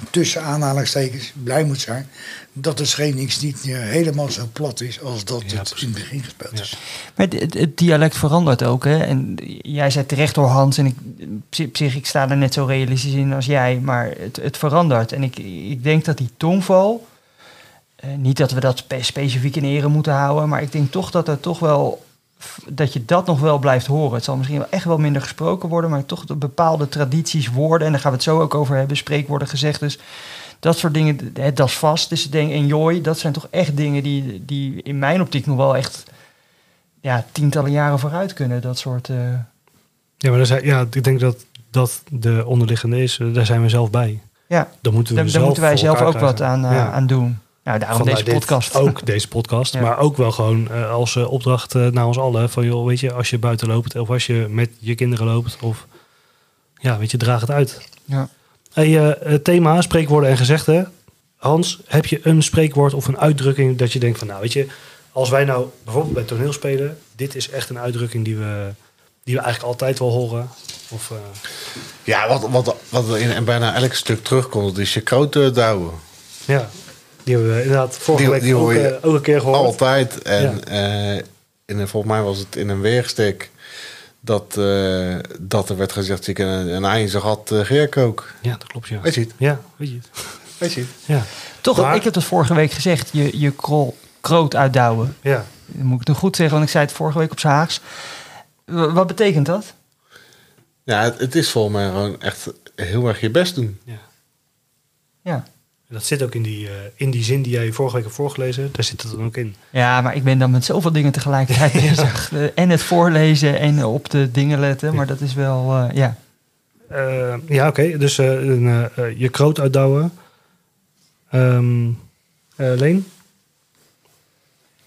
tussen aanhalingstekens, blij moet zijn, dat het Schevenings niet meer helemaal zo plat is als dat Ja, het precies. in het begin gespeeld Ja. is. Maar het, dialect verandert ook. Hè? En jij zei terecht door Hans. En ik, op zich, ik sta er net zo realistisch in als jij. Maar het, het verandert. En ik, ik denk dat die tongval... eh, niet dat we dat spe- specifiek in ere moeten houden. Maar ik denk toch dat er toch wel... Dat je dat nog wel blijft horen. Het zal misschien wel echt wel minder gesproken worden. Maar toch de bepaalde tradities, woorden. En daar gaan we het zo ook over hebben. Spreekwoorden, gezegd. Dus Dat soort dingen, het das vast, dus denk enjoy, dat zijn toch echt dingen die, die in mijn optiek nog wel echt ja, tientallen jaren vooruit kunnen. Dat soort. eh, Ja, maar daar zijn, ja, ik denk dat dat de onderliggende is. Daar zijn we zelf bij. ja, Dan moeten we daar, daar moeten wij zelf ook wat aan, eh, Ja. aan doen. Nou, daarom Vandaar deze dit podcast. Ook deze podcast, [LAUGHS] Ja. maar ook wel gewoon eh, als eh, opdracht eh, naar ons allen. Van joh, weet je, als je buiten loopt of als je met je kinderen loopt. Of ja, weet je, draag het uit. Ja. Hey, eh, het thema, spreekwoorden en gezegden. Hans, heb je een spreekwoord of een uitdrukking dat je denkt van nou weet je, als wij nou bijvoorbeeld bij toneel spelen, dit is echt een uitdrukking die we, die we eigenlijk altijd wel horen. Of, eh, Ja, wat, wat, wat in en bijna elk stuk terugkomt, is je kroten douwen. ja, die hebben we inderdaad vorige Die- week die ook, hoor je eh, ook een keer gehoord. Altijd. En eh, in, een- volgens mij was het in een weerstek dat, eh, dat er werd gezegd, kan een, een zijn gat uh, geerkook. Ja, dat klopt ja. Weet je het? Ja, weet je het. [LAUGHS] Weet je het? Ja, Toch, Maar- ik heb het vorige week gezegd, je, je krol, kroot uitdouwen. ja. Dan moet ik het nog goed zeggen, want ik zei het vorige week op Haags. W- wat betekent dat? Ja, het, het is volgens mij gewoon echt heel erg je best doen. Ja. Dat zit ook in die, eh, in die zin die jij vorige week hebt voorgelezen. Daar zit het dan ook in. ja, maar ik ben dan met zoveel dingen tegelijkertijd [LAUGHS] [LAUGHS] bezig. Eh, En het voorlezen en op de dingen letten. Maar dat is wel, eh, ja. Eh, ja, oké. Dus eh, een, eh, eh, je kroot uitdouwen. Ehm eh, Leen?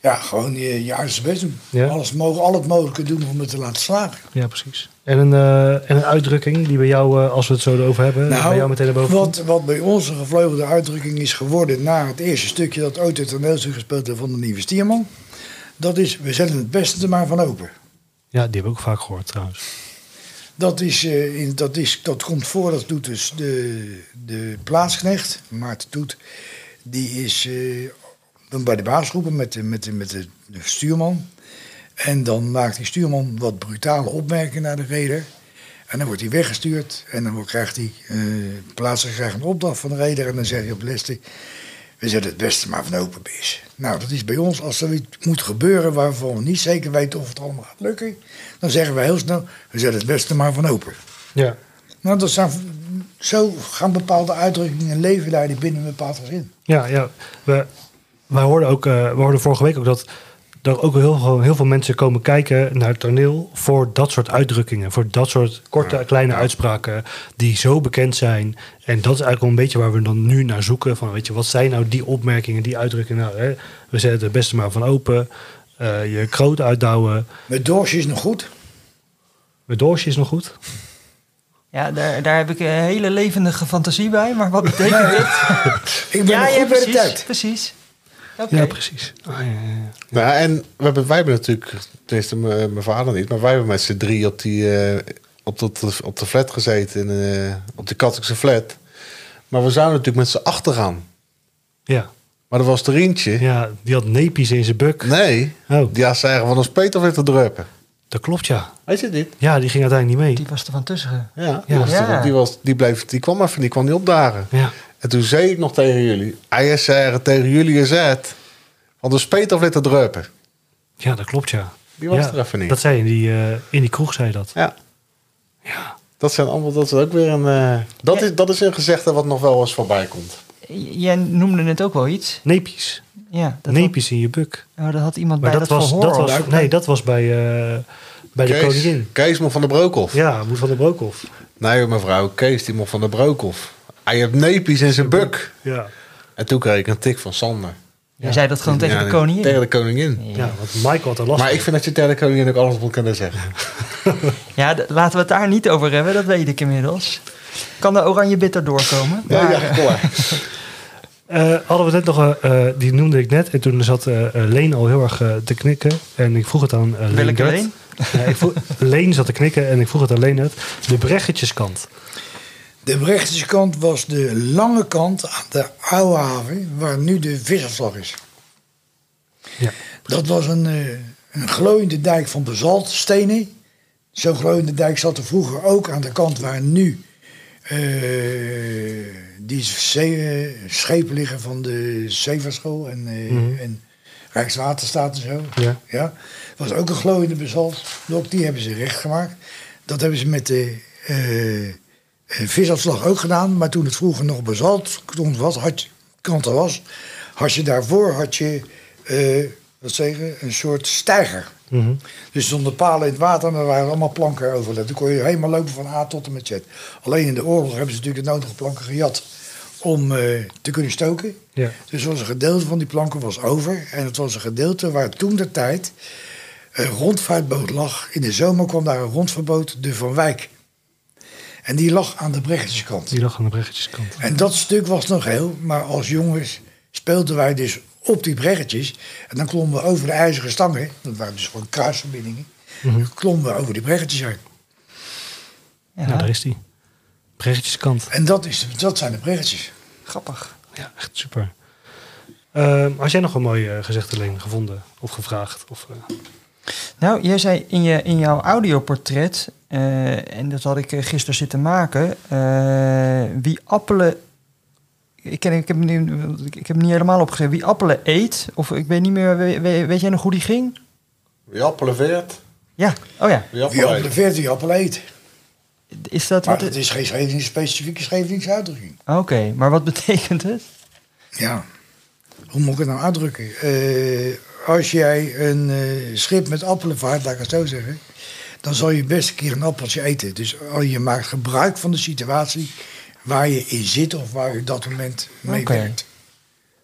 Ja, gewoon je, je uiterste best doen. Ja. Alles mogen, al het mogelijke doen om het te laten slagen. Ja, precies. En een, eh, en een uitdrukking die bij jou, eh, als we het zo erover hebben, bij jou meteen naar boven? Nou, wat, wat bij ons een gevleugelde uitdrukking is geworden na het eerste stukje dat ooit het toneelstuk gespeeld heeft van de Nieuwe Stierman. Dat is, we zetten het beste er maar van open. Ja, die heb ik ook vaak gehoord trouwens. Dat, is, eh, in, dat, is, dat komt voor, dat doet dus de, de plaatsknecht, Maarten Toet. Die is eh, dan bij de baasgroepen met, de, met, de, met de, de stuurman. En dan maakt die stuurman wat brutale opmerkingen naar de reder. En dan wordt hij weggestuurd. En dan krijgt hij, eh plaatselijk krijgt een opdracht van de reder. En dan zegt hij op de liste, we zetten het beste maar van open is. Nou, dat is bij ons, als er iets moet gebeuren waarvan we niet zeker weten of het allemaal gaat lukken. Dan zeggen we heel snel, we zetten het beste maar van open. Ja. Nou, dat zijn, zo gaan bepaalde uitdrukkingen leven daar die binnen een bepaald gezin. Ja, ja. We, wij hoorden ook, eh, we hoorden vorige week ook dat er ook heel, veel- heel veel mensen komen kijken naar het toneel voor dat soort uitdrukkingen. Voor dat soort korte, kleine uitspraken die zo bekend zijn. En dat is eigenlijk wel een beetje waar we dan nu naar zoeken. Van, weet je, wat zijn nou die opmerkingen, die uitdrukkingen? Nou, hè, we zetten het beste maar van open. Eh, je kroot uitdouwen. Met doosje is nog goed. Mijn doosje is nog goed. Ja, daar, daar heb ik een hele levendige fantasie bij. Maar wat betekent [LAUGHS] dit? Ik ben ja, nog ja, goed bij de precies. tijd. Precies. Ja, precies. Ah, ja, ja, ja. Nou, en we hebben, wij hebben natuurlijk, tenminste mijn vader niet, maar wij hebben met z'n drie op, die, eh, op, dat, op de flat gezeten, in, eh, op de Katwijkse flat. Maar we zouden natuurlijk met z'n achter gaan. ja. Maar er was er eentje. Ja, die had nepies in zijn buk. Nee, Oh, die had zeggen van ons Peter weer te druppen. dat klopt ja. Weet je dit? Ja, die ging uiteindelijk niet mee. Die was er van tussen. Ja, die, Ja. was er- die, was, die, bleef, die kwam even, die kwam niet opdagen. Ja. En toen zei ik nog tegen jullie, hij is zeggen tegen jullie gezet, want ons Peter weer te druppen. ja, dat klopt ja. Die was ja, er even niet. Dat zei in die, eh, in die kroeg, zei dat. Ja. Ja. Dat zijn allemaal, dat is ook weer een, eh, dat, Ja. is, dat is een gezegde wat nog wel eens voorbij komt. J- Jij noemde het ook wel iets. Nepies. Ja, dat, Nepies in je buk. oh, dat had iemand Maar bij dat, dat, was, dat was, of- nee, dat was bij, eh, bij de koningin. Kees mocht van de Broekhof. Ja, Moed van de Broekhof. Nee, mevrouw, Kees die mocht van de Broekhof. Hij heeft nepies in zijn buk. Ja. En toen kreeg ik een tik van Sander. Jij zei dat gewoon tegen Ja, de koningin. Tegen de koningin. ja, want Michael had er last Maar van. ik vind dat je tegen de koningin ook alles moet kunnen zeggen. [LAUGHS] Ja, laten we het daar niet over hebben, dat weet ik inmiddels. Kan de oranje bitter doorkomen? Ja, Maar, ja, eh, klaar. [LAUGHS] Eh, hadden we net nog, eh, eh, die noemde ik net. En toen zat eh, eh, Leen al heel erg te knikken. En ik vroeg het aan eh Leen. Welke. Leen? Ja, ik vroeg, [LAUGHS] Leen zat te knikken en ik vroeg het aan Leen uit. De breggetjeskant. De rechterkant was de lange kant aan de oude haven, waar nu de visserslag is. Ja. Dat was een, eh, een glooiende dijk van basaltstenen. Zo'n glooiende dijk zat er vroeger ook aan de kant waar nu eh, die zee, eh, schepen liggen van de Zeevaartschool en, Mhm. en Rijkswaterstaat en zo. Ja. Ja, was ook een glooiende basaltblok. Die hebben ze recht gemaakt. Dat hebben ze met de, visafslag ook gedaan, maar toen het vroeger nog bezalt was, had je, kanten was, had je daarvoor had je, eh, wat zeggen, een soort steiger. Mhm. Dus zonder palen in het water en er waren allemaal planken overlegd. Dan kon je helemaal lopen van A tot en met Z. Alleen in de oorlog hebben ze natuurlijk de nodige planken gejat om eh, te kunnen stoken. Ja. Dus was een gedeelte van die planken was over. En het was een gedeelte waar toen de tijd een rondvaartboot lag. In de zomer kwam daar een rondvaartboot, de Van Wijk. En die lag aan de Breggetjeskant. Die lag aan de breggetjeskant. En dat stuk was nog heel, maar als jongens speelden wij dus op die breggetjes. En dan klommen we over de ijzeren stangen, dat waren dus gewoon kruisverbindingen. Mhm. Klommen we over die breggetjes heen. Ja, Nou, daar is die. Breggetjeskant. En dat, is, dat zijn de breggetjes. grappig. Ja, echt super. Ehm had jij nog een mooie uh, gezegde Leen gevonden of gevraagd? Of, eh, Nou, jij zei in, je, in jouw audioportret, eh, en dat had ik eh, gisteren zitten maken, eh, wie appelen. Ik, ken, ik, heb, ik heb niet helemaal opgeschreven. Wie appelen eet, of ik weet niet meer, weet, weet- weet jij nog hoe die ging? Wie appelen veert, Ja, oh ja. wie appelen veert, wie appel eet. Is dat Maar wat? het is geen specifieke Scheveningse uitdrukking. Oké, maar wat betekent het? Ja, hoe moet ik het nou uitdrukken? Eh, als jij een eh, schip met appelen vaart, laat ik het zo zeggen... dan zal je best een keer een appeltje eten. Dus al je maakt gebruik van de situatie waar je in zit... of waar je op dat moment mee Oké. werkt.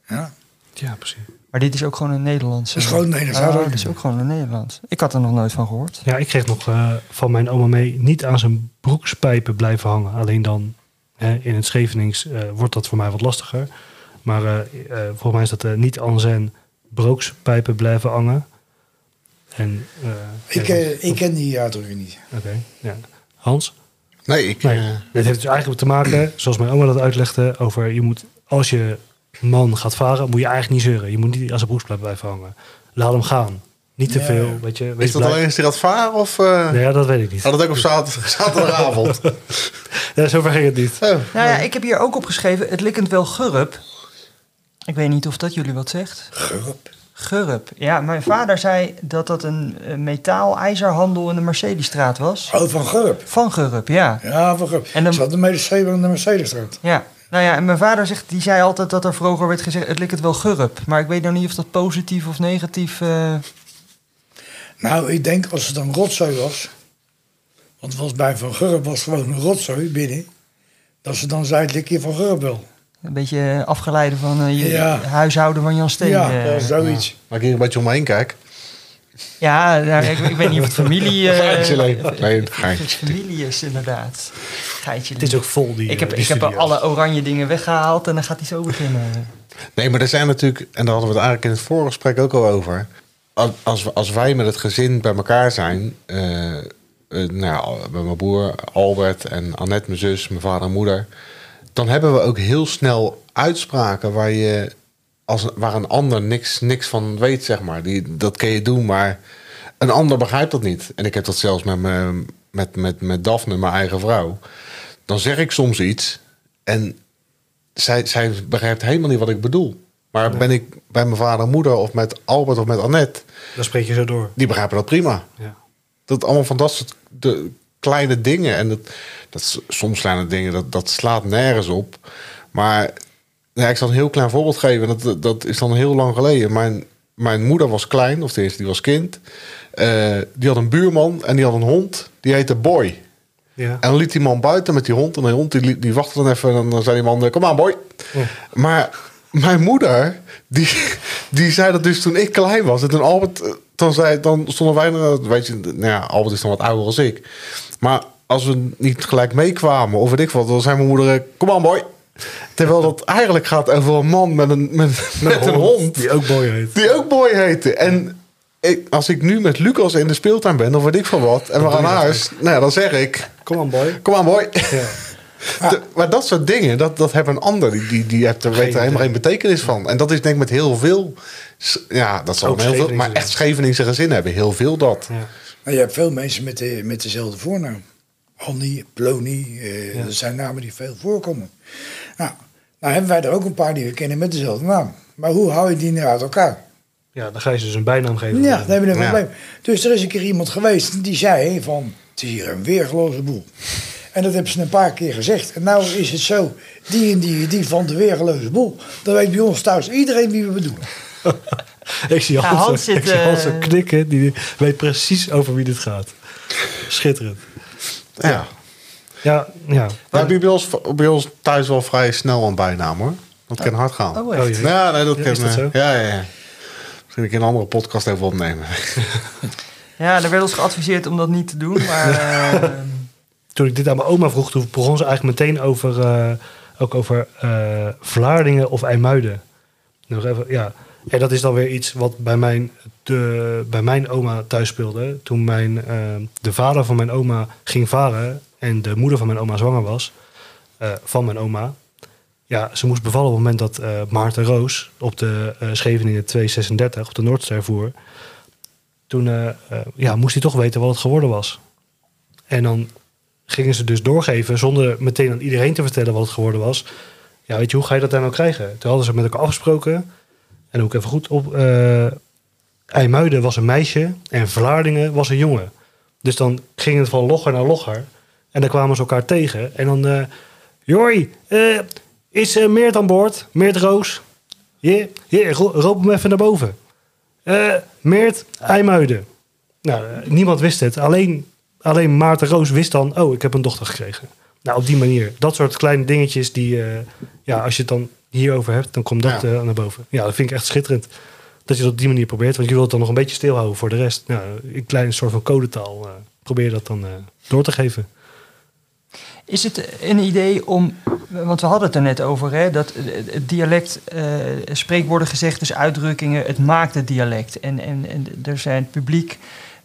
Ja? ja, precies. Maar dit is ook gewoon een Nederlands. Dat is gewoon een Nederlands dat is ook gewoon een Nederlands. Ik had er nog nooit van gehoord. Ja, ik kreeg nog eh, van mijn oma mee niet aan zijn broekspijpen blijven hangen. Alleen dan hè, in het Schevenings eh, wordt dat voor mij wat lastiger. Maar eh, eh, volgens mij is dat niet aan zijn broekspijpen blijven hangen. En, eh, Ik, ja, eh, ik ken die uitdrukking niet. Oké, ja. Hans? Nee, ik... Nee, eh, heeft dus eigenlijk te maken, [CLEARS THROAT] zoals mijn oma dat uitlegde, over je moet, als je man gaat varen, moet je eigenlijk niet zeuren. Je moet niet aan zijn broekspijp blijven hangen. Laat hem gaan. Niet te Ja. veel, weet je. Is dat blij. alleen als hij gaat varen of... eh Nee, ja, dat weet ik niet. Had het ook op zaterdag, [LAUGHS] zaterdagavond? Ja, zover ging het niet. Oh. Nou ja, ik heb hier ook opgeschreven, het likkend wel gurp. Ik weet niet of dat jullie wat zegt. Gurp. Gurp. Ja, mijn vader zei dat dat een metaal-ijzerhandel in de Mercedesstraat was. Oh, van Gurp. Van Gurp, ja. Ja, van Gurp. En dan- dan... Zat de Mercedes aan de Mercedesstraat. Ja. Nou ja, en mijn vader zegt, die zei altijd dat er vroeger werd gezegd, het likkend wel gurp. Maar ik weet nou niet of dat positief of negatief... eh, Nou, ik denk als het een rotzooi was... want het was bij Van Gurp was gewoon een rotzooi binnen... dat ze dan zei, het lik je Van Gurp wel. Een beetje afgeleide van eh, je Ja. huishouden van Jan Steen. ja, eh. zoiets. Maar ik hier een beetje om me heen kijk. Ja, nou, ik, ik weet niet of het familie... [LAUGHS] eh, Geintje, nee. of- Nee, het geintje. familie is, inderdaad. Geitje. Het is ook vol, die ik heb, eh, die ik heb alle oranje dingen weggehaald en dan gaat hij zo beginnen. Nee, maar er zijn natuurlijk, en daar hadden we het eigenlijk in het vorige gesprek ook al over. Als- Als, we- als wij met het gezin bij elkaar zijn, eh, eh, nou ja, bij mijn broer Albert en Annette, mijn zus, mijn vader en moeder, dan hebben we ook heel snel uitspraken waar je als waar een ander niks, niks van weet, zeg maar. Die, dat kun je doen, maar een ander begrijpt dat niet. En ik heb dat zelfs met, me, met, met, met Daphne, mijn eigen vrouw. Dan zeg ik soms iets en zij, zij begrijpt helemaal niet wat ik bedoel. Maar ben ik bij mijn vader en moeder of met Albert of met Annette, Dan spreek je zo door. die begrijpen dat prima. Ja. Dat allemaal van dat soort de kleine dingen. En dat, dat soms kleine dingen, dat, dat slaat nergens op. Maar ja, ik zal een heel klein voorbeeld geven. Dat, dat, is dan heel lang geleden. Mijn, mijn moeder was klein, of tenminste, die was kind. Eh, die had een buurman en die had een hond. Die heette Boy. Ja. En dan liet die man buiten met die hond. En die hond die, die wachtte dan even. En dan zei die man, eh, kom aan boy. Maar mijn moeder, die, die zei dat dus toen ik klein was. En toen Albert, eh, dan, zei, dan stonden wij, weet je, nou ja, Albert is dan wat ouder als ik. Maar als we niet gelijk meekwamen, of weet ik wat, dan zei mijn moeder, eh, kom aan boy. Terwijl dat eigenlijk gaat over een man met een, met, met een hond. Die ook mooi heet. Die ook Boy heette. En ik, als ik nu met Lucas in de speeltuin ben, of weet ik van wat, en we gaan naar huis, nou ja, dan zeg ik: Kom aan, boy. Kom aan, boy. Ja. [LAUGHS] De- maar dat soort dingen, dat, dat hebben een ander. Die, die, die heeft er, weet er helemaal geen betekenis van. En dat is denk ik met heel veel. Ja, dat zal heel veel. Maar echt Scheveningse gezinnen hebben heel veel dat. Ja. Maar je hebt veel mensen met, de, met dezelfde voornaam. Annie, Plony, eh, Ja. dat zijn namen die veel voorkomen. Nou, nou hebben wij er ook een paar die we kennen met dezelfde naam. Maar hoe hou je die nou uit elkaar? ja, dan ga je ze dus een bijnaam geven. Ja, dan hebben we een Ja. probleem. Dus er is een keer iemand geweest die zei van... het is hier een weergeloze boel. En dat hebben ze een paar keer gezegd. En nou is het zo, die en die, die van de weergeloze boel. Dan weet bij ons thuis iedereen wie we bedoelen. [LAUGHS] [LAUGHS] Ik zie Ja, Hans, Hans zo- ik zie Hans zo eh, knikken. Die weet precies over wie dit gaat. Schitterend. Ja. Ja, ja. We hebben bij ons, bij ons thuis wel vrij snel een bijnaam hoor. Dat kan hard gaan. Oh, echt? Oh. Ja, nee, dat Ja, kan. is dat eh, zo? Ja, ja, ja. Misschien ik in een andere podcast even opnemen. [LAUGHS] Ja, er werd ons geadviseerd om dat niet te doen, maar... [LAUGHS] eh, Toen ik dit aan mijn oma vroeg, toen begon ze eigenlijk meteen over, eh, ook over eh, Vlaardingen of IJmuiden. Nog even, ja. En dat is dan weer iets wat bij mijn, de, bij mijn oma thuis speelde. Toen mijn, eh, de vader van mijn oma ging varen en de moeder van mijn oma zwanger was, eh, van mijn oma. Ja, ze moest bevallen op het moment dat eh, Maarten Roos op de eh, Scheveningen 236 op de Noordster voer. Toen ja, moest hij toch weten wat het geworden was. En dan gingen ze dus doorgeven zonder meteen aan iedereen te vertellen wat het geworden was. Ja, weet je, hoe ga je dat dan nou krijgen? Toen hadden ze met elkaar afgesproken. En ook even goed op. eh IJmuiden was een meisje en Vlaardingen was een jongen. Dus dan ging het van logger naar logger. En dan kwamen ze elkaar tegen. En dan. eh, is eh, Meert aan boord? Meert Roos? Hier, ro- roep hem even naar boven. Meert, IJmuiden. Nou, niemand wist het. Alleen, alleen Maarten Roos wist dan, oh, ik heb een dochter gekregen. Nou, op die manier. Dat soort kleine dingetjes die, ja, als je het dan hierover hebt, dan komt dat Ja. eh, naar boven. Ja, dat vind ik echt schitterend. Dat je dat op die manier probeert. Want je wilt het dan nog een beetje stilhouden voor de rest. Nou, een klein soort van codetaal eh, probeer dat dan eh, door te geven. Is het een idee om, want we hadden het er net over, hè, dat het dialect, eh, spreekwoorden, gezegdes, uitdrukkingen, het maakt het dialect. En, en, en er zijn het publiek,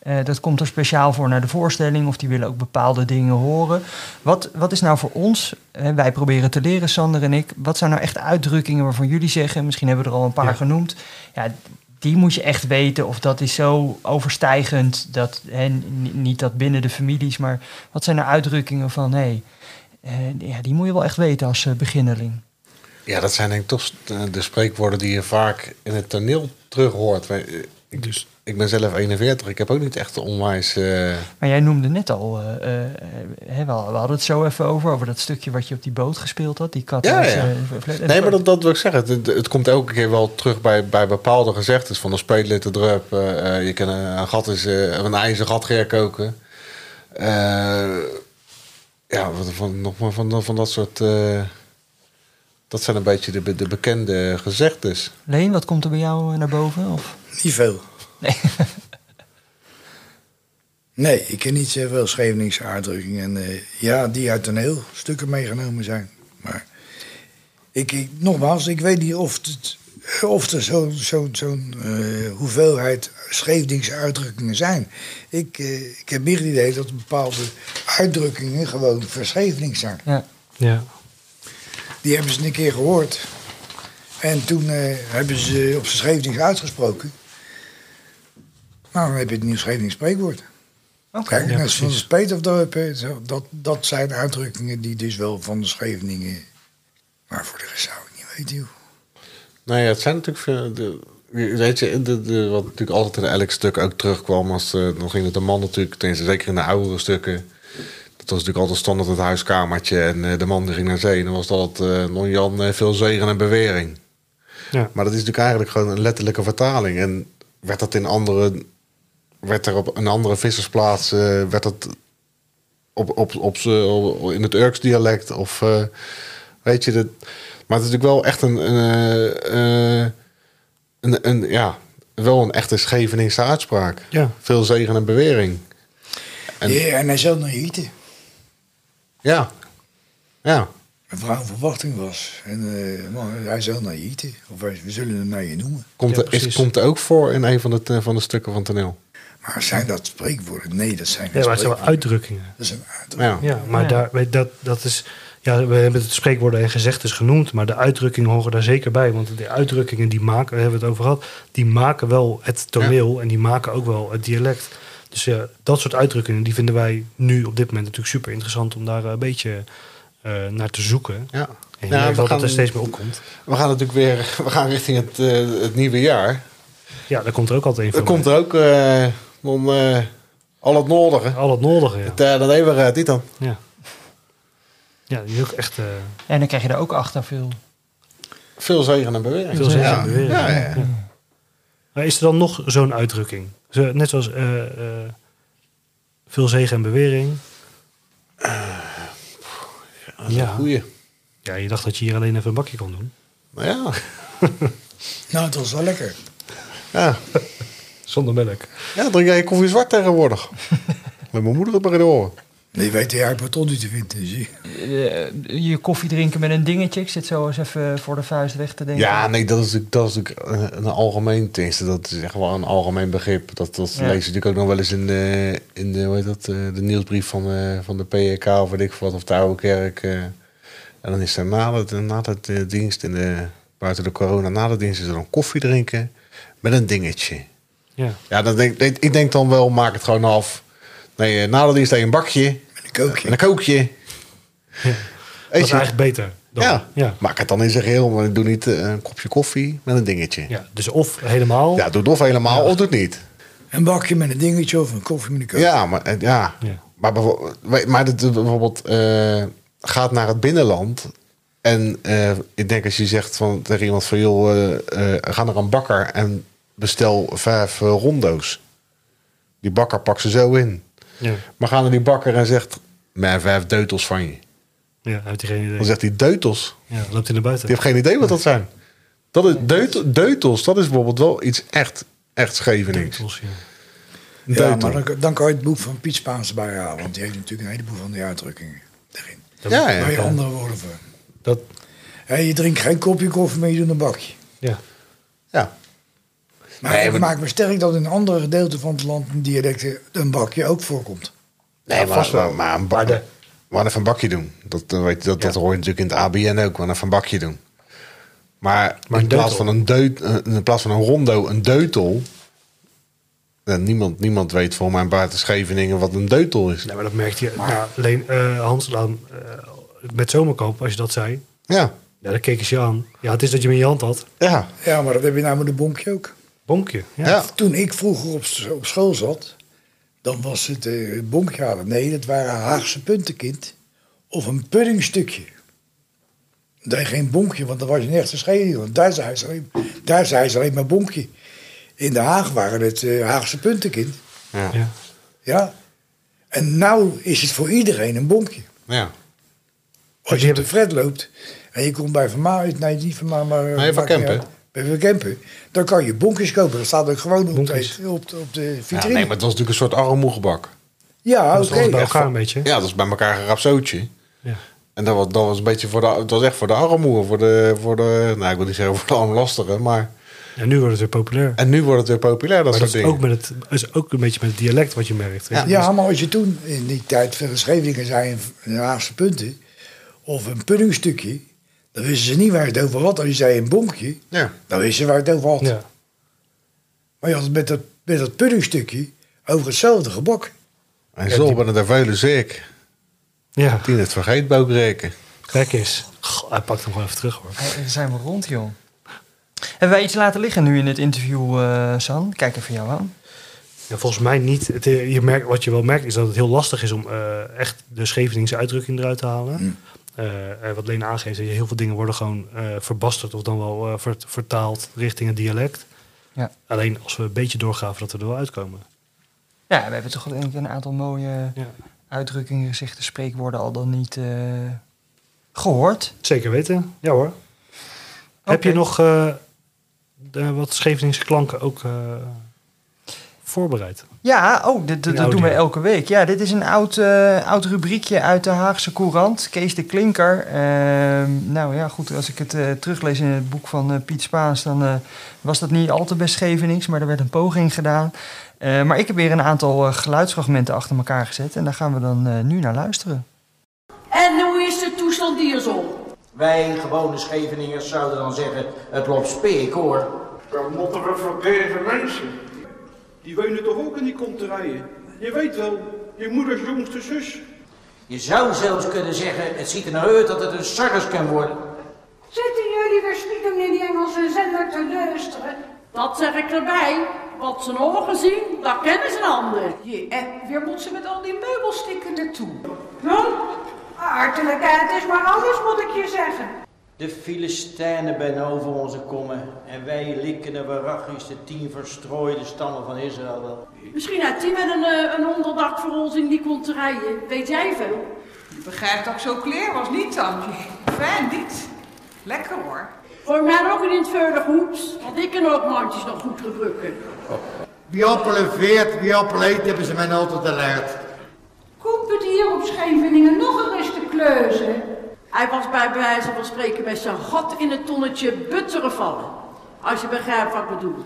eh, dat komt er speciaal voor naar de voorstelling, of die willen ook bepaalde dingen horen. Wat, wat is nou voor ons, hè, wij proberen te leren, Sander en ik, wat zijn nou echt uitdrukkingen waarvan jullie zeggen, misschien hebben we er al een paar Ja. genoemd, ja, die moet je echt weten, of dat is zo overstijgend, dat, hè, niet dat binnen de families, maar wat zijn er uitdrukkingen van, hé, hey, eh, ja, die moet je wel echt weten als eh, beginneling. Ja, dat zijn denk ik toch de spreekwoorden die je vaak in het toneel terug hoort. Ik, Dus ik ben zelf 41, ik heb ook niet echt onwijs... eh, Maar jij noemde net al, eh, hè, we we hadden het zo even over, over dat stukje wat je op die boot gespeeld had, die kat. Ja, ja. Nee, maar dat, dat wil ik zeggen. Het, het komt elke keer wel terug bij, bij bepaalde gezegdes. Van een speetlid drup. eh, eh, je kan een, een gat is, een ijzer gat koken. Ja, van, nog maar van, van dat soort... dat zijn een beetje de, de bekende gezegdes. Leen, wat komt er bij jou naar boven? Of? Niet veel. Nee. [LAUGHS] Nee, ik ken niet zoveel Scheveningse uitdrukkingen. En, eh, ja, die uit toneelstukken meegenomen zijn. Maar ik, ik, nogmaals, ik weet niet of, het, of er zo'n zo, zo'n eh, hoeveelheid Scheveningse uitdrukkingen zijn. Ik, eh, ik heb meer het idee dat bepaalde uitdrukkingen gewoon verschevenings zijn. Ja. ja, Die hebben ze een keer gehoord. En toen eh, hebben ze op zijn Schevenings uitgesproken. Nou, dan heb je het nieuw Schevenings spreekwoord. Oké. Kijk, Ja, net van de zo, dat, dat zijn uitdrukkingen die dus wel van de Scheveningen... Maar voor de rest zou ik niet weten, joh. Nou ja, het zijn natuurlijk veel. De, weet je, de, de, wat natuurlijk altijd in elk stuk ook terugkwam. Als, eh, dan ging het de man natuurlijk, tenminste zeker in de oudere stukken. Dat was natuurlijk altijd standaard het huiskamertje. En eh, de man die ging naar zee. En dan was dat eh non-Jan eh, veel zegen en bewering. ja. Maar dat is natuurlijk eigenlijk gewoon een letterlijke vertaling. En werd dat in andere. Werd er op een andere vissersplaats. eh, werd dat op, op, op, op- in het Urks dialect of. eh, weet je, dat, maar het is natuurlijk wel echt een. een, eh, een, een ja, wel een echte Scheveningse uitspraak. Ja. Veel zegen en bewering. En- Ja, en hij zou naar je eten. Ja. Ja. Een vrouw verwachting was. En man, hij zou naar. Of wij, we zullen hem naar je noemen. Komt, Ja, er, is, komt er ook voor in een van de, van de stukken van toneel. Maar zijn dat spreekwoorden? Nee, dat zijn ja maar het zijn wel uitdrukkingen. Dat is een uitdrukking. Ja. Maar Ja. Daar, dat, dat is. Ja, we hebben het spreekwoorden en gezegdes genoemd, maar de uitdrukkingen horen daar zeker bij. Want de uitdrukkingen die maken, daar hebben we het over gehad, die maken wel het toneel en die maken ook wel het dialect. Dus ja, dat soort uitdrukkingen, die vinden wij nu op dit moment natuurlijk super interessant om daar een beetje eh, naar te zoeken. Ja. En je Ja, we wel gaan- dat er steeds meer opkomt. We gaan natuurlijk weer we gaan richting het, eh, het nieuwe jaar. Ja, daar komt er ook altijd een Er van. komt er ook eh, dan, eh, al het nodige. Al het nodige, ja. Het, dan even uh, dit dan. ja. Ja, die is ook echt eh, En dan krijg je er ook achter veel. Veel zegen en bewering. veel ja. in bewering. Ja, ja, ja. Maar is er dan nog zo'n uitdrukking? Zo, net zoals eh, eh, veel zegen en bewering. ja. Goeie. ja, je dacht dat je hier alleen even een bakje kon doen. Nou ja. Nou, het was wel lekker. Ja. Zonder melk. ja, drink jij je koffie zwart tegenwoordig? [LAUGHS] Met mijn moeder op mijn oren. Die weet de airport niet te vinden. Zie. je. Eh, je koffie drinken met een dingetje. Ik zit zo eens even voor de vuist weg te denken. Ja, nee, dat is natuurlijk, dat is natuurlijk een, een algemeen, tenminste, dat is echt wel een algemeen begrip. Dat, dat Ja. lees je natuurlijk ook nog wel eens in de, in de, hoe heet dat, eh, de nieuwsbrief van, eh, van de PK of weet ik wat, of de Oude Kerk. eh. en dan is er na de, na de dienst, in de, buiten de corona, na de dienst is er dan koffie drinken met een dingetje. Ja. Ja, dan denk, ik- ik denk dan wel, maak het gewoon af. Nee, na de dienst een bakje Met een kookje. en een kookje. Dat is eigenlijk beter. Dan. ja. Ja. maak het dan in zijn geheel, maar doe niet eh, een kopje koffie met een dingetje. ja. Dus of helemaal. Ja, doe het of helemaal of doe het niet. Een bakje met een dingetje of een koffie met een kookje. Ja, maar, eh, ja. Ja. maar, bijvoorbeeld, maar dat, bijvoorbeeld eh, gaat naar het binnenland. En eh, ik denk als je zegt van, tegen iemand van... joh, eh, eh, ga naar een bakker en bestel vijf eh, rondo's. Die bakker pakt ze zo in. Ja. Maar ga naar die bakker en zegt... maar vijf deutels van je. ja, heeft hij geen idee. Dan zegt hij deutels. Ja, loopt hij naar buiten. Die heeft geen idee wat dat zijn. Dat is, deut- deutels, dat is bijvoorbeeld wel iets echt, echt Schevenings. Deutels, ja. Ja, maar dan, dan kan je het boek van Piet Spaans bij halen. Want die heeft natuurlijk een heleboel van die uitdrukkingen erin. Ja, Daar ja. heb je andere woorden voor. Dat, Hé, je drinkt geen kopje koffie, maar je doet een bakje. ja. ja. Maar Nee, maar- maakt me sterk dat in andere gedeelten van het land in dialecten een bakje ook voorkomt. Nee, Ja, maar, vast wel. maar, maar een bak, Maar gaan even een bakje doen. Dat, eh, weet je, dat, dat hoor je natuurlijk in het ABN ook. We gaan even een bakje doen. Maar, Maar in, een plaats van een deut, eh, in plaats van een rondo, een deutel. Ja, niemand, niemand weet voor mijn buiten Scheveningen wat een deutel is. Nee, maar dat merkte je. Nou, alleen eh, Hans, dan, eh, met zomerkoop, als je dat zei. Ja, Ja, dan keken ze je aan. Ja, het is dat je hem in je hand had. ja, Ja, maar dat heb je nou met een bonkje ook. Bonkje. Ja. ja. Toen ik vroeger op, op school zat, dan was het eh bonkje halen. Nee, dat waren Haagse puntenkind. Of een puddingstukje. Dat je geen bonkje, want dan was je een echte scheiding. Want daar zei ze alleen, daar zei ze alleen maar bonkje. In Den Haag waren het eh, Haagse puntenkind. ja. Ja. Ja. En nou is het voor iedereen een bonkje. ja. Als je op de Fred loopt en je komt bij Van Ma, nee niet Van Ma, maar... Nee, Van Kempen. Bij Van Kempen. Dan kan je bonkjes kopen. Dat staat ook gewoon op, de, op, de, op de Ja, vitrine. nee, maar het was natuurlijk een soort armoegebak. Ja, Dat is oké. alles bij elkaar een beetje. Ja, dat is bij elkaar een rapsootje. Ja. En dat was, dat was een beetje voor de, het was echt voor de armoe, voor de, voor de, nou ik wil niet zeggen voor de armlastigen, maar... En nu wordt het weer populair. En nu wordt het weer populair, dat maar dat soort is dingen. ook, met het, is ook een beetje met het dialect wat je merkt. weet je. Ja, maar als je toen in die tijd veel Scheveningen zei een- een Haagse punten of een puddingstukje, dan wisten ze niet waar het over had. Als je zei een bonkje, Ja. dan wisten ze waar het over had. Ja. Maar je had het met dat, met dat puddingstukje over hetzelfde gebak. En zo ben de vuile zeek. ja, Die het vergeet kijk eens. Goh, hij pakt hem gewoon even terug hoor. Hey, zijn we rond, joh. Hebben wij iets laten liggen nu in het interview, eh, San? Kijk even jou aan. Ja, volgens mij niet. Het, eh, je merkt, wat je wel merkt is dat het heel lastig is om eh, echt de Scheveningse uitdrukking eruit te halen. Eh, wat Lena aangeeft, dat je heel veel dingen worden gewoon eh verbasterd of dan wel eh, vert- vertaald richting het dialect. Ja. Alleen als we een beetje doorgaven dat we er wel uitkomen. Ja, we hebben toch een aantal mooie Ja. uitdrukkingen, gezichten, spreekwoorden al dan niet eh, gehoord. Zeker weten, ja hoor. Heb je nog eh, de, wat Scheveningse klanken ook eh, voorbereid? Ja, oh, dit, dat doen we elke week. Ja, dit is een oud, eh, oud rubriekje uit de Haagse Courant. Kees de Klinker. Ehm, nou ja, goed, als ik het eh, teruglees in het boek van eh, Piet Spaans... dan eh, was dat niet al te best Schevenings, maar er werd een poging gedaan. Eh, maar ik heb weer een aantal geluidsfragmenten achter elkaar gezet... en daar gaan we dan eh, nu naar luisteren. En hoe is de toestand hier zo? Wij gewone Scheveningers zouden dan zeggen, het loopt speek hoor. Wat moeten we voor deze mensen? Die wonen toch ook in die konterijen? Je weet wel, je moeders jongste zus. Je zou zelfs kunnen zeggen, het ziet er nou uit dat het een sarres kan worden. Zitten jullie weer stiekem in die Engelse zender te luisteren? Dat zeg ik erbij. Wat ze ogen zien, dat kennen ze een ander. Je, en weer moet ze met al die meubelstikken naartoe. Nou, Hartelijkheid is maar alles, moet ik je zeggen. De Filistijnen ben over onze kommen en wij likken de waarachtigste de tien verstrooide stammen van Israël wel. Misschien had hij met een, eh, een onderdak voor ons in die konterijen. Weet jij veel? Je begrijpt dat ik zo kleer was, niet, Tantje? Fijn, niet. Lekker hoor. Voor mij ook in het veulig hoeps, want ik kan ook mandjes nog goed gebruiken. Wie appelen veert, wie appelen eet, hebben ze mij altijd geleerd. Komt het hier op Scheveningen nog een eens te kleuzen? Hij was bij wijze van spreken met zijn gat in het tonnetje butteren vallen. Als je begrijpt wat ik bedoel.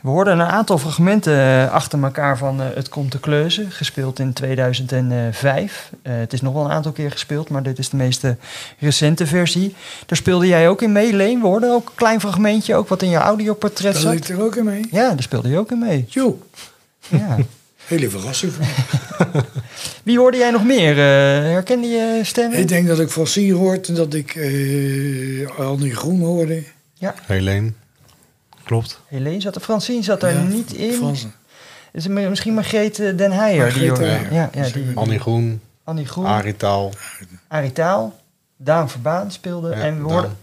We hoorden een aantal fragmenten eh, achter elkaar van eh, Het Komt te Kleuzen, gespeeld in 2005. Eh, het is nog wel een aantal keer gespeeld, maar dit is de meest recente versie. Daar speelde jij ook in mee, Leen. We hoorden ook een klein fragmentje, ook wat in je audioportret Daar zat. liep er ook in mee. Ja, daar speelde je ook in mee. Jo. Ja. [LAUGHS] Hele verrassing voor [LAUGHS] me. Wie hoorde jij nog meer? Eh, herkende je stemmen? Ik denk dat ik Fossier hoorde en dat ik eh Annie Groen hoorde. Ja. Helene. Klopt. Helene zat er, Francine zat er Ja, niet in. Frans. Is het misschien Margreet Den Heijer. die Margreet Heijer. Ja, ja, die, Annie Groen. Annie Groen. Arie Taal. Arie Taal. Daan Verbaan speelde. Ja, en we hoorden...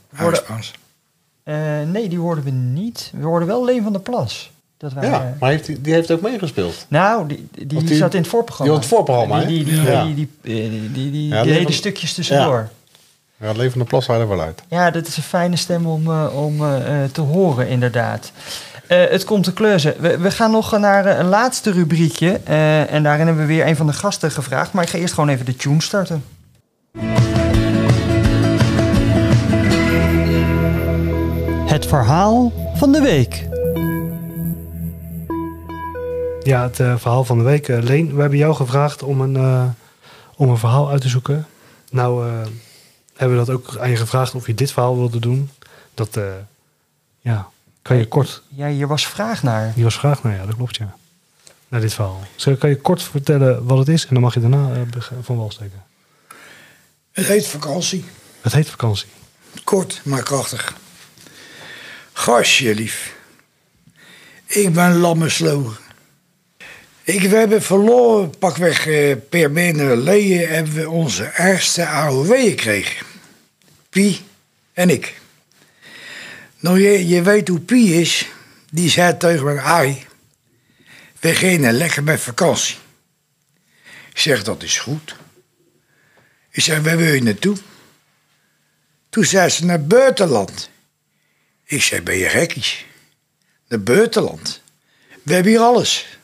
eh, nee, die hoorden we niet. We hoorden wel Leen van der Plas. Dat wij, Ja, eh, maar heeft, die die heeft ook meegespeeld. nou, die, die, zat in het voorprogramma. Die had het voorprogramma, hè? Die, die, die, Ja. die, die, eh, die, die, die, Ja, die Leen hele van- stukjes tussendoor. Ja, Levende Plas haal er wel uit. Ja, dat is een fijne stem om, eh, om te horen, inderdaad. Eh, het komt te kleuzen. We, we gaan nog naar een laatste rubriekje. eh, en daarin hebben we weer een van de gasten gevraagd. Maar ik ga eerst gewoon even de tune starten. Het verhaal van de week. Ja, het eh, verhaal van de week. Eh, Leen, we hebben jou gevraagd om een, eh, om een verhaal uit te zoeken. Nou eh, hebben we dat ook aan je gevraagd of je dit verhaal wilde doen. Dat, eh, ja, kan je kort... Ja, hier was vraag naar. Die was vraag naar, ja, dat klopt, ja. Naar dit verhaal. Zo, kan je kort vertellen wat het is en dan mag je daarna van wal steken. Het heet vakantie. Het heet vakantie. Kort, maar krachtig. Gastje lief. Ik ben Lammeslogen. Ik, we hebben verloren, pakweg eh, per maand geleden, hebben we onze ergste AOW gekregen. Pie en ik. Nou, je, je weet hoe Pie is. Die zei tegen me, ai, we gaan lekker met vakantie. Ik zeg, dat is goed. Ik zeg, waar wil je naartoe? Toen zei ze naar buitenland. Ik zei, ben je gekkies? Naar buitenland. We hebben hier alles.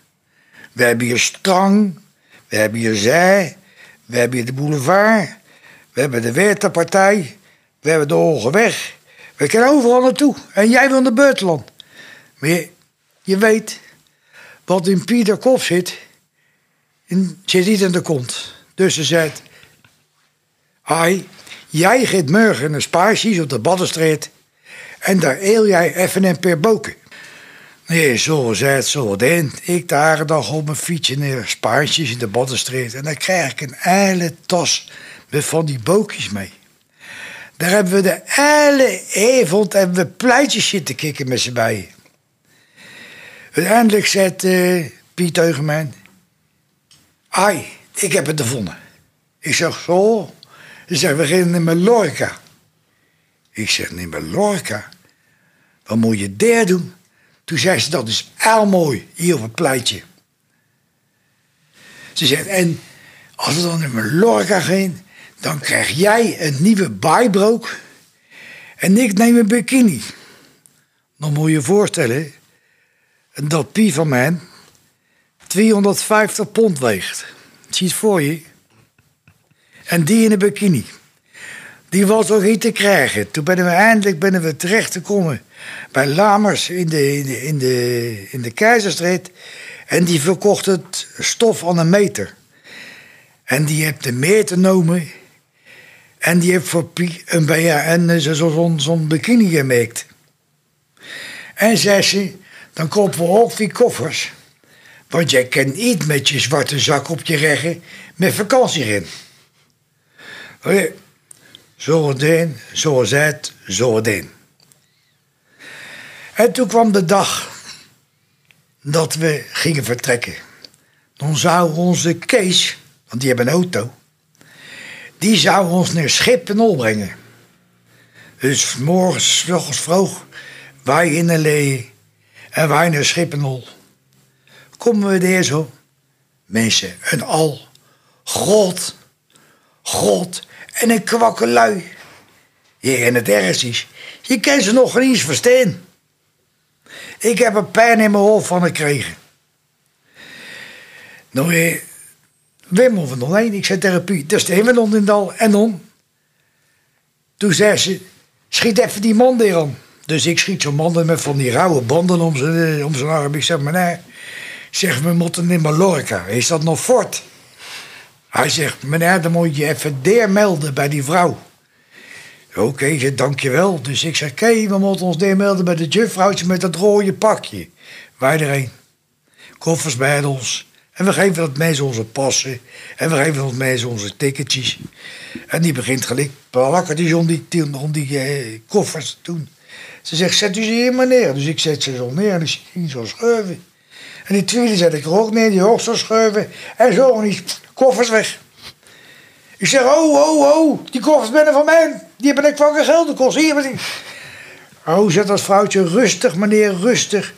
We hebben hier strang, we hebben hier zij, we hebben hier de boulevard, we hebben de Weerterpartij, we hebben de Hoge Weg. We kunnen overal naartoe. En jij wil naar buitenland. Maar je, weet, wat in Pieter kop zit, in, zit niet in de kont. Dus ze zei, Ai, jij gaat morgen naar Spaarsies op de Baddenstreet en daar eel jij even een per boken. Nee, zo zei het zo dan. Ik de hele dag op mijn fietsje naar Spaarsies in de Baddenstreet en dan krijg ik een hele tas met van die boekjes mee. Daar hebben we de hele avond hebben we pleitjes zitten kikken met z'n bijen. Uiteindelijk zegt eh, Piet tegen. Ai, ik heb het gevonden. Ik zeg zo. Ze zegt, we gaan naar Mallorca. Ik zeg, naar Mallorca? Wat moet je daar doen? Toen zei ze, dat is mooi, hier op het pleitje. Ze zegt, en als we dan naar Mallorca gaan, dan krijg jij een nieuwe bijbroek en ik neem een bikini. Dan moet je je voorstellen dat Pie van mij 250 pond weegt. Zie het voor je? En die in een bikini. Die was nog niet te krijgen. Toen ben we eindelijk ben we terecht gekomen bij Lamers in de, in de, in de, in de Keizerstreet. En die verkocht het stof aan een meter. En die heeft de meter genomen. En die heeft voor Pie een, zo- zo- zo'n zo'n bikini gemaakt. En zei ze, dan kopen we ook die koffers. Want jij kan niet met je zwarte zak op je regen met vakantie in. Oké, Zo het een, zo is het, zo het een. En toen kwam de dag dat we gingen vertrekken. Dan zou onze Kees, want die hebben een auto, Die zou ons naar Schippenol brengen. Dus morgens, 's ochtends vroeg, wij in de lee en wij naar Schippenol. Komen we daar zo. Mensen, een al. God, God en een kwakkelui. Je en het ergste is, je kan ze nog niet eens verstaan. Ik heb een pijn in mijn hoofd van gekregen. Nou, eh, Wim of nog één, ik zei therapie, is de Hemmelon in dal. En dan? Toen zei ze, schiet even die man er aan. Dus ik schiet zo'n man met van die rauwe banden om zijn, om zijn arm. Ik zeg, meneer, zeg, we moeten in Mallorca. Is dat nog fort? Hij zegt, meneer, dan moet je even der melden bij die vrouw. Oké, zeg, dankjewel. Dus ik zeg, kijk, we moeten ons der melden bij de juffrouwtje met dat rode pakje. Wij erheen. Koffers bij ons. En we geven dat mensen onze passen. En we geven dat mensen onze ticketjes. En die begint gelijk plakkertjes om die, om die eh, koffers te doen. Ze zegt, zet u ze hier maar neer. Dus ik zet ze zo neer en ik ging zo schuiven. En die tweede zet ik er ook neer, die ook zo schuiven. En zo, die koffers weg. Ik zeg, oh, oh, oh, die koffers binnen van mij. Die hebben ik van geld gekost. Hier, die. Oh, zet dat vrouwtje rustig, meneer, rustig.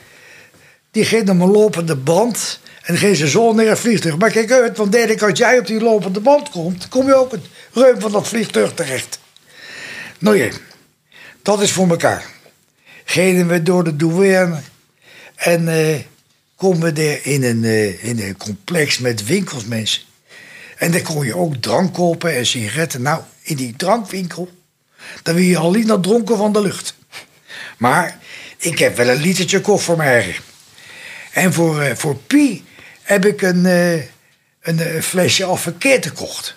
Die ging op een lopende band. En ging ze zo neer het vliegtuig. Maar kijk uit, want derde als jij op die lopende band komt, kom je ook het ruim van dat vliegtuig terecht. Nou ja, dat is voor elkaar. Gingen we door de douane en eh, komen we daar in een, eh, in een complex met winkels, mensen. En daar kon je ook drank kopen en sigaretten. Nou, in die drankwinkel, dan wil je al niet dronken van de lucht. Maar ik heb wel een litertje koffie voor mij. En voor, eh, voor Pi heb ik een, eh, een, eh, flesje al verkeerd gekocht.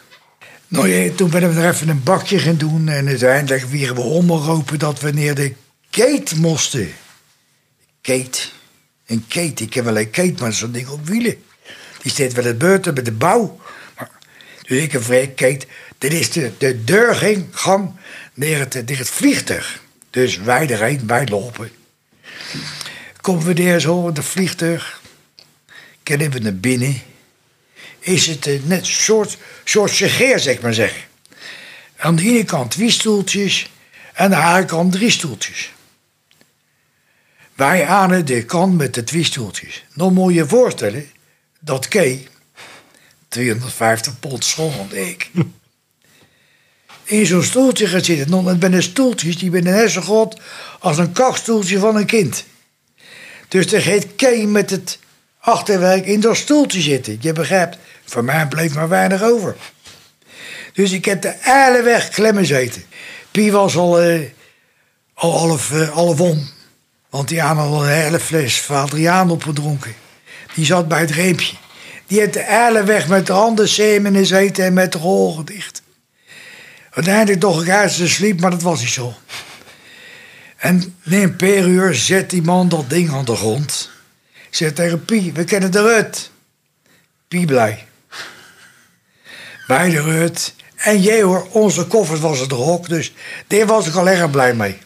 Nou toen ben we er even een bakje gaan doen. En uiteindelijk wieren we omgeroepen dat we neer de Kate moesten. Kate. Een Kate. Ik heb wel een Kate, maar zo'n ding op wielen. Die staat wel het buiten bij de bouw. Vrij Kate. Dit is de, de deurgang naar het, het vliegtuig. Dus wij erheen, wij lopen. Komen we daar zo het vliegtuig. Kennen we naar binnen. Is het net een soort, soort zeg maar zeggen. Aan de ene kant twee stoeltjes. Aan de andere kant drie stoeltjes. Wij aan de kant met de twee stoeltjes. Nou moet je voorstellen dat Kay 250 pond schoon ik. [LAUGHS] In zo'n stoeltje gaat zitten. Nou, het zijn stoeltjes die zijn net zo groot als een kakstoeltje van een kind. Dus dan gaat Kay met het achterwerk in dat stoeltje zitten. Je begrijpt, voor mij bleef maar weinig over. Dus ik heb de hele weg klemmen zitten. Pie was al, eh, al half, eh, half om. Want die had al een hele fles Adriaan opgedronken. Die zat bij het reepje. Die heeft de weg met de handen semen in zeten en met de ogen dicht. Uiteindelijk toch uit zijn sliep, maar dat was niet zo. En na een paar uur zet die man dat ding aan de grond. Zegt tegen Pie, we kennen eruit. Pie blij. Wij eruit. En jij hoor, onze koffers was het ook, dus daar was ik al erg blij mee.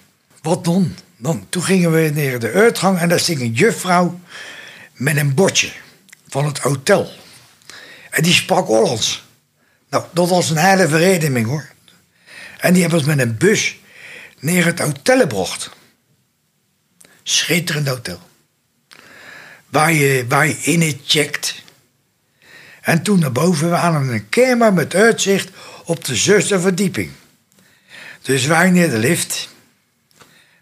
Wat dan? dan? Toen gingen we naar de uitgang en daar sting een juffrouw met een bordje van het hotel. En die sprak Hollands. Nou, dat was een hele vereniging hoor. En die hebben ons met een bus naar het hotel gebracht. Schitterend hotel. Waar je, waar je in het checkt. En toen naar boven waren we een kamer met uitzicht op de zesde verdieping. Dus wij naar de lift.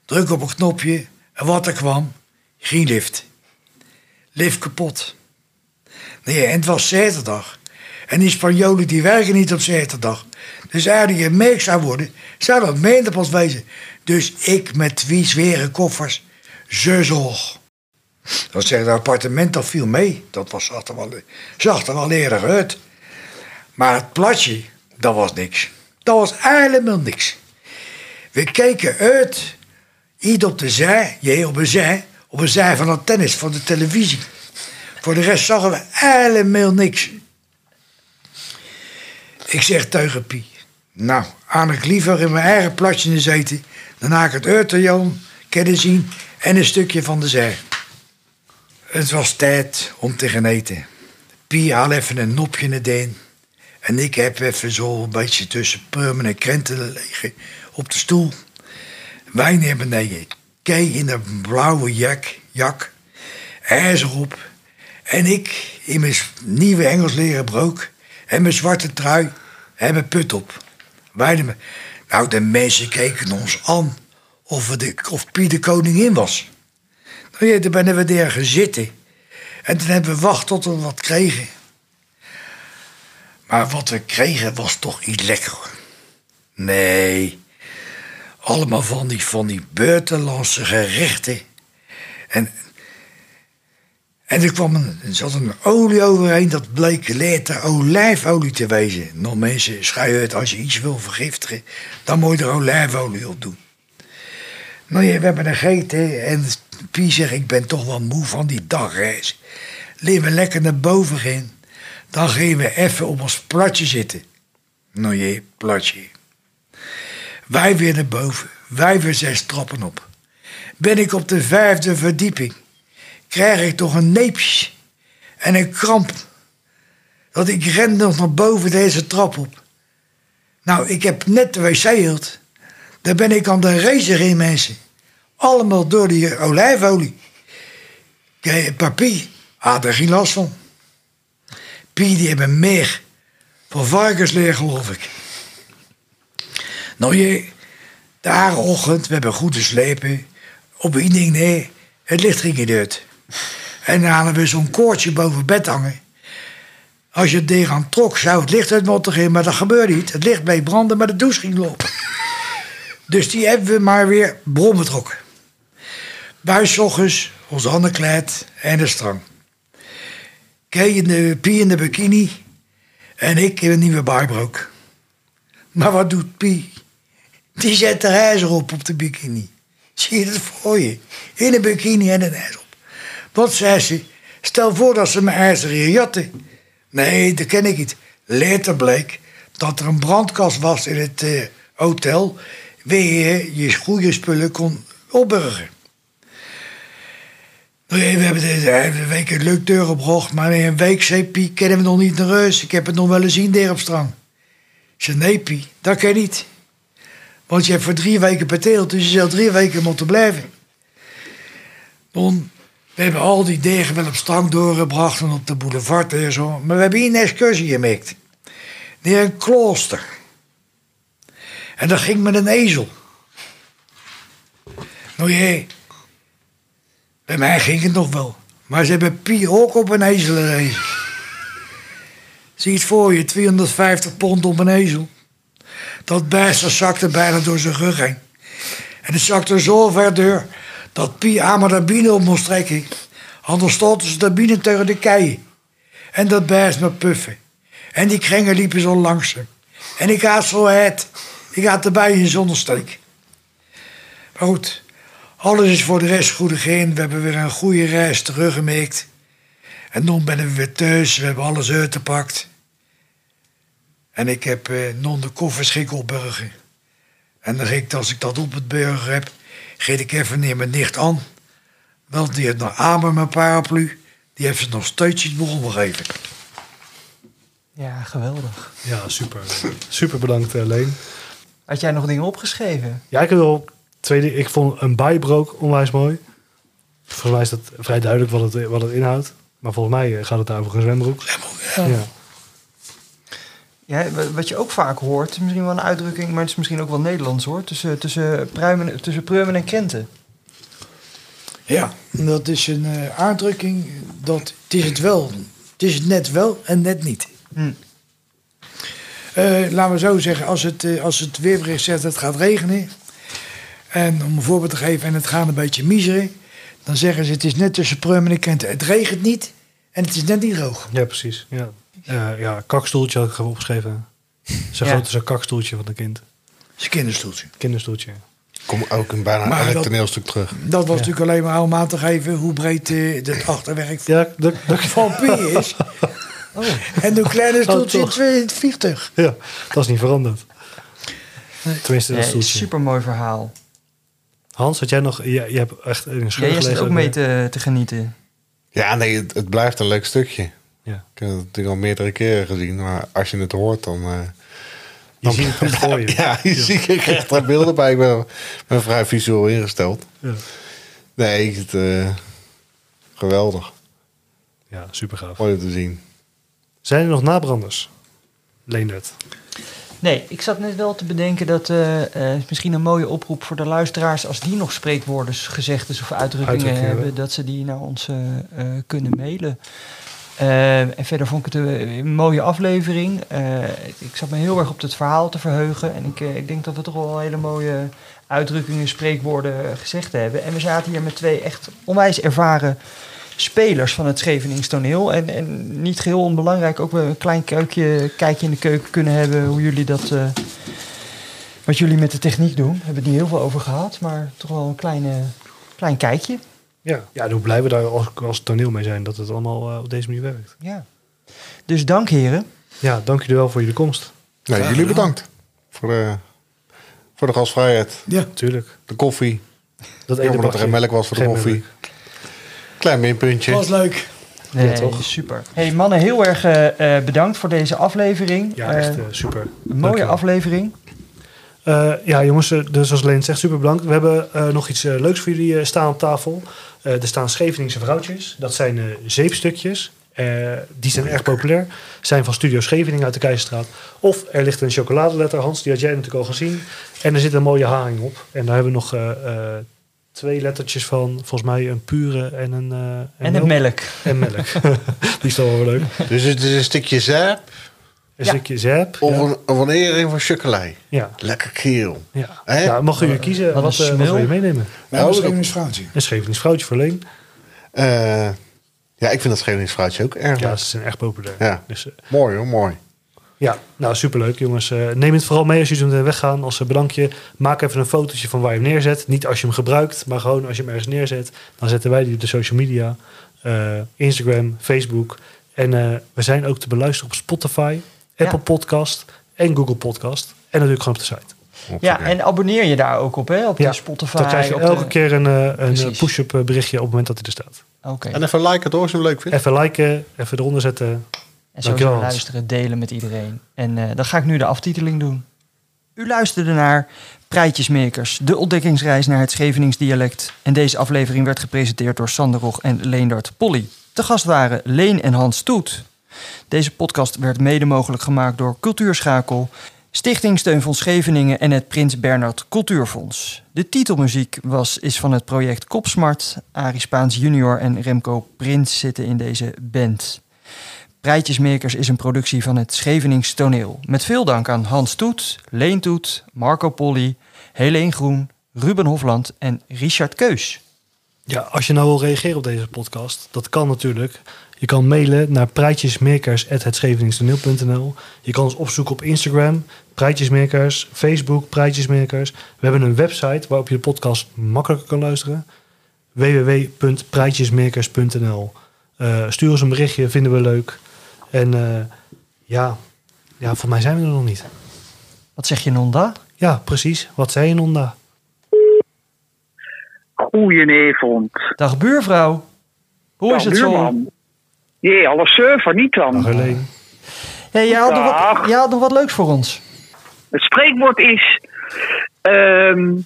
Druk op een knopje en wat er kwam, geen lift. Lift kapot. Nee, en het was zaterdag. En die Spanjolen die werken niet op zaterdag. Dus eigenlijk een meek zou worden, zou dat minder pas wezen. Dus ik met twee zware koffers, zeuzel. Dat zeggen, het appartement dat viel mee. Dat was, zag, er wel, zag er wel eerder uit. Maar het platje, dat was niks. Dat was helemaal niks. We keken uit, iets op de zij, je op een zij, op een zij van het tennis, van de televisie. Voor de rest zagen we helemaal niks. Ik zeg tegen Pie, nou, aan ik liever in mijn eigen platje zitten, dan haak ik het Jan, kunnen zien en een stukje van de zij. Het was tijd om te gaan eten. Pie haal even een nopje naar deen En ik heb even zo een beetje tussen Prummen en Krenten liggen op de stoel. Wij naar beneden. Kei in een blauwe jak, jak. ijzer op. En ik in mijn nieuwe Engels leren broek. En mijn zwarte trui. En mijn put op. Wij de, nou, de mensen keken ons aan of, we de, of Piet de koningin was. Nou ja, toen we daar gaan. En toen hebben we wacht tot we wat kregen. Maar wat we kregen was toch niet lekker. Nee. Allemaal van die, van die buitenlandse gerechten. En, en er kwam een, er zat een olie overheen, dat bleek later olijfolie te wezen. Nou mensen, schei uit, als je iets wil vergiftigen, dan moet je er olijfolie op doen. Nou ja, we hebben er gegeten en Pie zegt, ik ben toch wel moe van die dagreis. Laten we lekker naar boven gaan. Dan gaan we even op ons platje zitten. Nou je, platje. Wij weer naar boven. Wij weer zes trappen op. Ben ik op de vijfde verdieping. Krijg ik toch een neepje. En een kramp. Dat ik ren nog naar boven deze trap op. Nou, ik heb net de wc gehad. Daar ben ik aan de racer in, mensen. Allemaal door die olijfolie. Papier had er geen last van. Pie, die hebben meer van varkensleer, geloof ik. Nou, je, de ochtend, we hebben goed te slepen. Op een ding, nee, het licht ging niet. En dan hadden we zo'n koordje boven bed hangen. Als je het ding aan trok, zou het licht uit moeten gaan, maar dat gebeurde niet. Het licht bleef branden, maar de douche ging lopen. [LAUGHS] Dus die hebben we maar weer brom betrokken. Ochtends, ons handen kleed en de strang. In de Pie in de bikini en ik in een nieuwe barbroek. Maar wat doet Pie? Die zet de ijzer op op de bikini. Zie je dat voor je? In een bikini en een ijzer op. Wat zei ze? Stel voor dat ze mijn ijzer hier jatten. Nee, dat ken ik niet. Later bleek dat er een brandkast was in het eh, hotel... waar je je goede spullen kon opbergen. Nou we hebben de week een leuk deur opgebracht, maar in een week zei Pie, kennen we nog niet naar reus. Ik heb het nog wel eens zien daar op strand. Ik zei, nee Pie, dat kan niet. Want je hebt voor drie weken beteeld, dus je zal drie weken moeten blijven. Dan, we hebben al die degen wel op strand doorgebracht en op de boulevard en zo. Maar we hebben hier een excursie gemaakt. Naar een klooster. En dat ging met een ezel. Nou ja, bij mij ging het nog wel. Maar ze hebben Pie ook op een ezel gereden. Zie het voor je, 250 pond op een ezel. Dat beest dat zakte bijna door zijn rug heen. En het zakte zo ver door dat Pie aan de op moest trekken. Anders stoten ze de binnen tegen de keien. En dat beest met puffen. En die kringen liepen zo langs. En ik had zo het. Ik had erbij in zonnesteek. Maar goed, alles is voor de rest goed gegaan. We hebben weer een goede reis teruggemaakt. En nu ben we weer thuis. We hebben alles uitgepakt. En ik heb eh, non de koffers schik opburgen. En dan ging ik, als ik dat op het burger heb, geef ik even neer mijn nicht aan. Want die heeft nog aan met mijn paraplu. Die heeft ze nog steutjes begonnen geven. Ja, geweldig. Ja, super. Super bedankt, eh, Leen. Had jij nog dingen opgeschreven? Ja, ik heb wel twee dingen. Ik vond een bijbrook onwijs mooi. Volgens mij is dat vrij duidelijk wat het, wat het inhoudt. Maar volgens mij eh, gaat het daar over een zwembroek. Ja. Ja. Ja, wa- wat je ook vaak hoort, is misschien wel een uitdrukking, maar het is misschien ook wel Nederlands hoor. Tussen, tussen, pruimen, tussen Preumen en Krenten. Ja, dat is een eh, uitdrukking. Dat, het is het wel. Het is het net wel en net niet. Hm. Eh, laten we zo zeggen, als het, eh, als het weerbericht zegt dat het gaat regenen. En om een voorbeeld te geven, en het gaat een beetje miseren. Dan zeggen ze het is net tussen Preumen en Kenten. Het regent niet en het is net niet droog. Ja, precies. Ja, Eh, ja kakstoeltje had ik even opgeschreven. [LAUGHS] Zo Ja. groot als een kakstoeltje van een kind. Een kinderstoeltje. Kinderstoeltje. Kom ook in bijna Maar elk dat- toneelstuk terug. Dat was natuurlijk alleen maar om aan te geven hoe breed eh het [LAUGHS] achterwerk ja, dat, van P is. [LAUGHS] Oh. En hoe klein is Oh, stoeltje in twee- in het vliegtuig. Ja, dat is niet veranderd. Tenminste, dat Nee, stoeltje. super mooi verhaal. Hans, had jij nog... Je, je hebt echt in een scheur Jij is er ook mee te, te genieten. Ja, nee, het, het blijft een leuk stukje. Ja. Ik heb het natuurlijk al meerdere keren gezien, maar als je het hoort, dan... eh, Je ziet het voor je. [LAUGHS] Ja, je ziet ik echt daar beelden bij. Ik ben, ben vrij visueel ingesteld. Ja. Nee, het, eh, geweldig. Ja, super gaaf. Mooi om te zien. Zijn er nog nabranders? Leendert. Nee, ik zat net wel te bedenken dat eh, eh, misschien een mooie oproep voor de luisteraars, als die nog spreekwoorden, gezegdes of uitdrukkingen Uitdrukkingen hebben, hebben. dat ze die naar ons kunnen mailen. Eh, en verder vond ik het een, mooie aflevering. Eh, ik zat me heel erg op het verhaal te verheugen. En ik, eh, ik denk dat we toch wel hele mooie uitdrukkingen, spreekwoorden gezegd hebben. En we zaten hier met twee echt onwijs ervaren spelers van het Scheveningse toneel. En, en niet geheel onbelangrijk, ook een klein keukje, kijkje in de keuken kunnen hebben hoe jullie dat. wat jullie met de techniek doen. We hebben het niet heel veel over gehad, maar toch wel een kleine, klein kijkje. Ja. ja, en hoe blij we daar als, als toneel mee zijn dat het allemaal eh, op deze manier werkt. Ja. Dus dank heren. Ja, dank jullie wel voor jullie komst. Nee, Graag jullie bedankt voor de, voor de gastvrijheid. Ja. Tuurlijk. De koffie. Dat Jammer dat er geen melk was voor de koffie. Klein minpuntje. Was leuk. Nee, Ja, toch? super. Hey mannen, heel erg eh, eh, bedankt voor deze aflevering. Ja, echt super. een mooie Dankjewel. aflevering. Eh, ja, jongens, eh, dus zoals Leen zegt, super bedankt. We hebben eh, nog iets leuks voor jullie eh, staan op tafel. Eh, er staan Scheveningse vrouwtjes. Dat zijn eh, zeepstukjes. Eh, die zijn erg populair. Zijn van Studio Scheveningen uit de Keizerstraat. Of er ligt een chocoladeletter, Hans, die had jij natuurlijk al gezien. En er zit een mooie haring op. En daar hebben we nog eh, eh, twee lettertjes van. Volgens mij een pure en een... eh, En een melk. En melk. [LAUGHS] die is toch wel leuk. Dus het is een stukje zap Een Ja. stukje zap. of ja. een, of een van chocolade. Ja. Lekker keel. Ja. Hè? ja, mag u kiezen Wat wat, eh, wat wil je meenemen? Nou, een vrouwtje. Een Schevenings vrouwtje voor Leen. Eh, ja, ik vind dat Scheveningsvrouwtje ook erg Ja, ze zijn echt populair. Ja. Dus, eh, Mooi hoor, mooi. ja, nou superleuk jongens. Neem het vooral mee als jullie zo meteen weggaan. Als bedankje, maak even een fotootje van waar je hem neerzet. Niet als je hem gebruikt, maar gewoon als je hem ergens neerzet. Dan zetten wij die op de social media. eh, Instagram, Facebook. En eh, we zijn ook te beluisteren op Spotify, Apple Podcast en Google Podcast. En natuurlijk gewoon op de site. Ja, en abonneer je daar ook op, hè? Op Ja, de Spotify. Dan krijg je elke de... keer een, eh, een Precies. push-up eh, berichtje op het moment dat hij er staat. Oké. En even liken door als je hem leuk vindt. Even liken, even eronder zetten. En sowieso Hans. luisteren, delen met iedereen. En eh, dan ga ik nu de aftiteling doen. U luisterde naar Prijtjesmakers, de ontdekkingsreis naar het Schevenings dialect. En deze aflevering werd gepresenteerd door Sander Rog en Leendert Polly. Te gast waren Leen en Hans Toet. Deze podcast werd mede mogelijk gemaakt door Cultuurschakel, Stichting Steunfonds Scheveningen en het Prins Bernhard Cultuurfonds. De titelmuziek was, is van het project Kopsmart. Arie Spaans junior en Remco Prins zitten in deze band. Prijtjesmakers is een productie van het Schevenings Toneel. Met veel dank aan Hans Toet, Leen Toet, Marco Polly, Helene Groen, Ruben Hofland en Richard Keus. Ja, als je nou wil reageren op deze podcast, dat kan natuurlijk. Je kan mailen naar prijtjesmakers.hetscheveningstoneel.nl. Je kan ons opzoeken op Instagram, Prijtjesmakers, Facebook, Prijtjesmakers. We hebben een website waarop je de podcast makkelijker kan luisteren. www.prijtjesmakers.nl Eh, Stuur ons een berichtje, vinden we leuk. En eh, ja, ja, volgens mij zijn we er nog niet. Wat zeg je, Nonda? Ja, precies. Wat zei je, Nonda? Goedenavond. Dag buurvrouw. Hoe is het zo? Jee, alle server niet dan. Hey, jij, had nog wat, jij had nog wat leuks voor ons. Het spreekwoord is... ehm,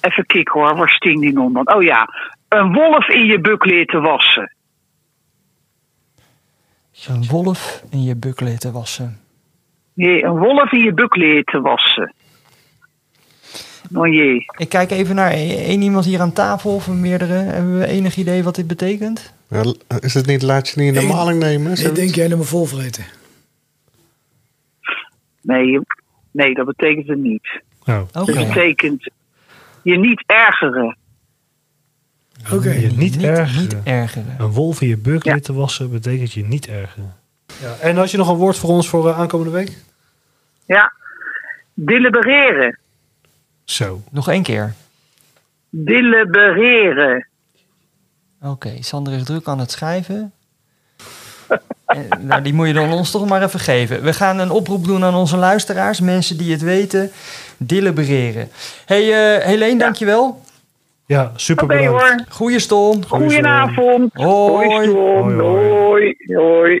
even kijken hoor, waar sting die non dan? Oh ja, een wolf in je buk leren wassen. Een wolf in je buk laten wassen. Nee, een wolf in je buk leren wassen. Oh jee. Ik kijk even naar e- één iemand hier aan tafel of meerdere. Hebben we enig idee wat dit betekent? Ja, is het niet laat je niet in de maling nemen? Ik denk jij helemaal vol vreten. Nee, nee, dat betekent het niet. Oh. Dat betekent je niet ergeren. Oké. Je niet, ergeren. Niet ergeren. Een wolf in je buk Ja. te wassen betekent je niet ergeren. Ja. En had je nog een woord voor ons voor eh, aankomende week? Ja. Delibereren. Zo. Nog één keer. Delibereren. Oké, Sander is druk aan het schrijven. [LAUGHS] Eh, nou, die moet je dan ons toch maar even geven. We gaan een oproep doen aan onze luisteraars, mensen die het weten, delibereren. Hey, eh Helene, dankjewel. Ja, super Oké bedankt. hoor. Goeie stom. Goedenavond. Hoi. Hoi. Hoi. Hoi.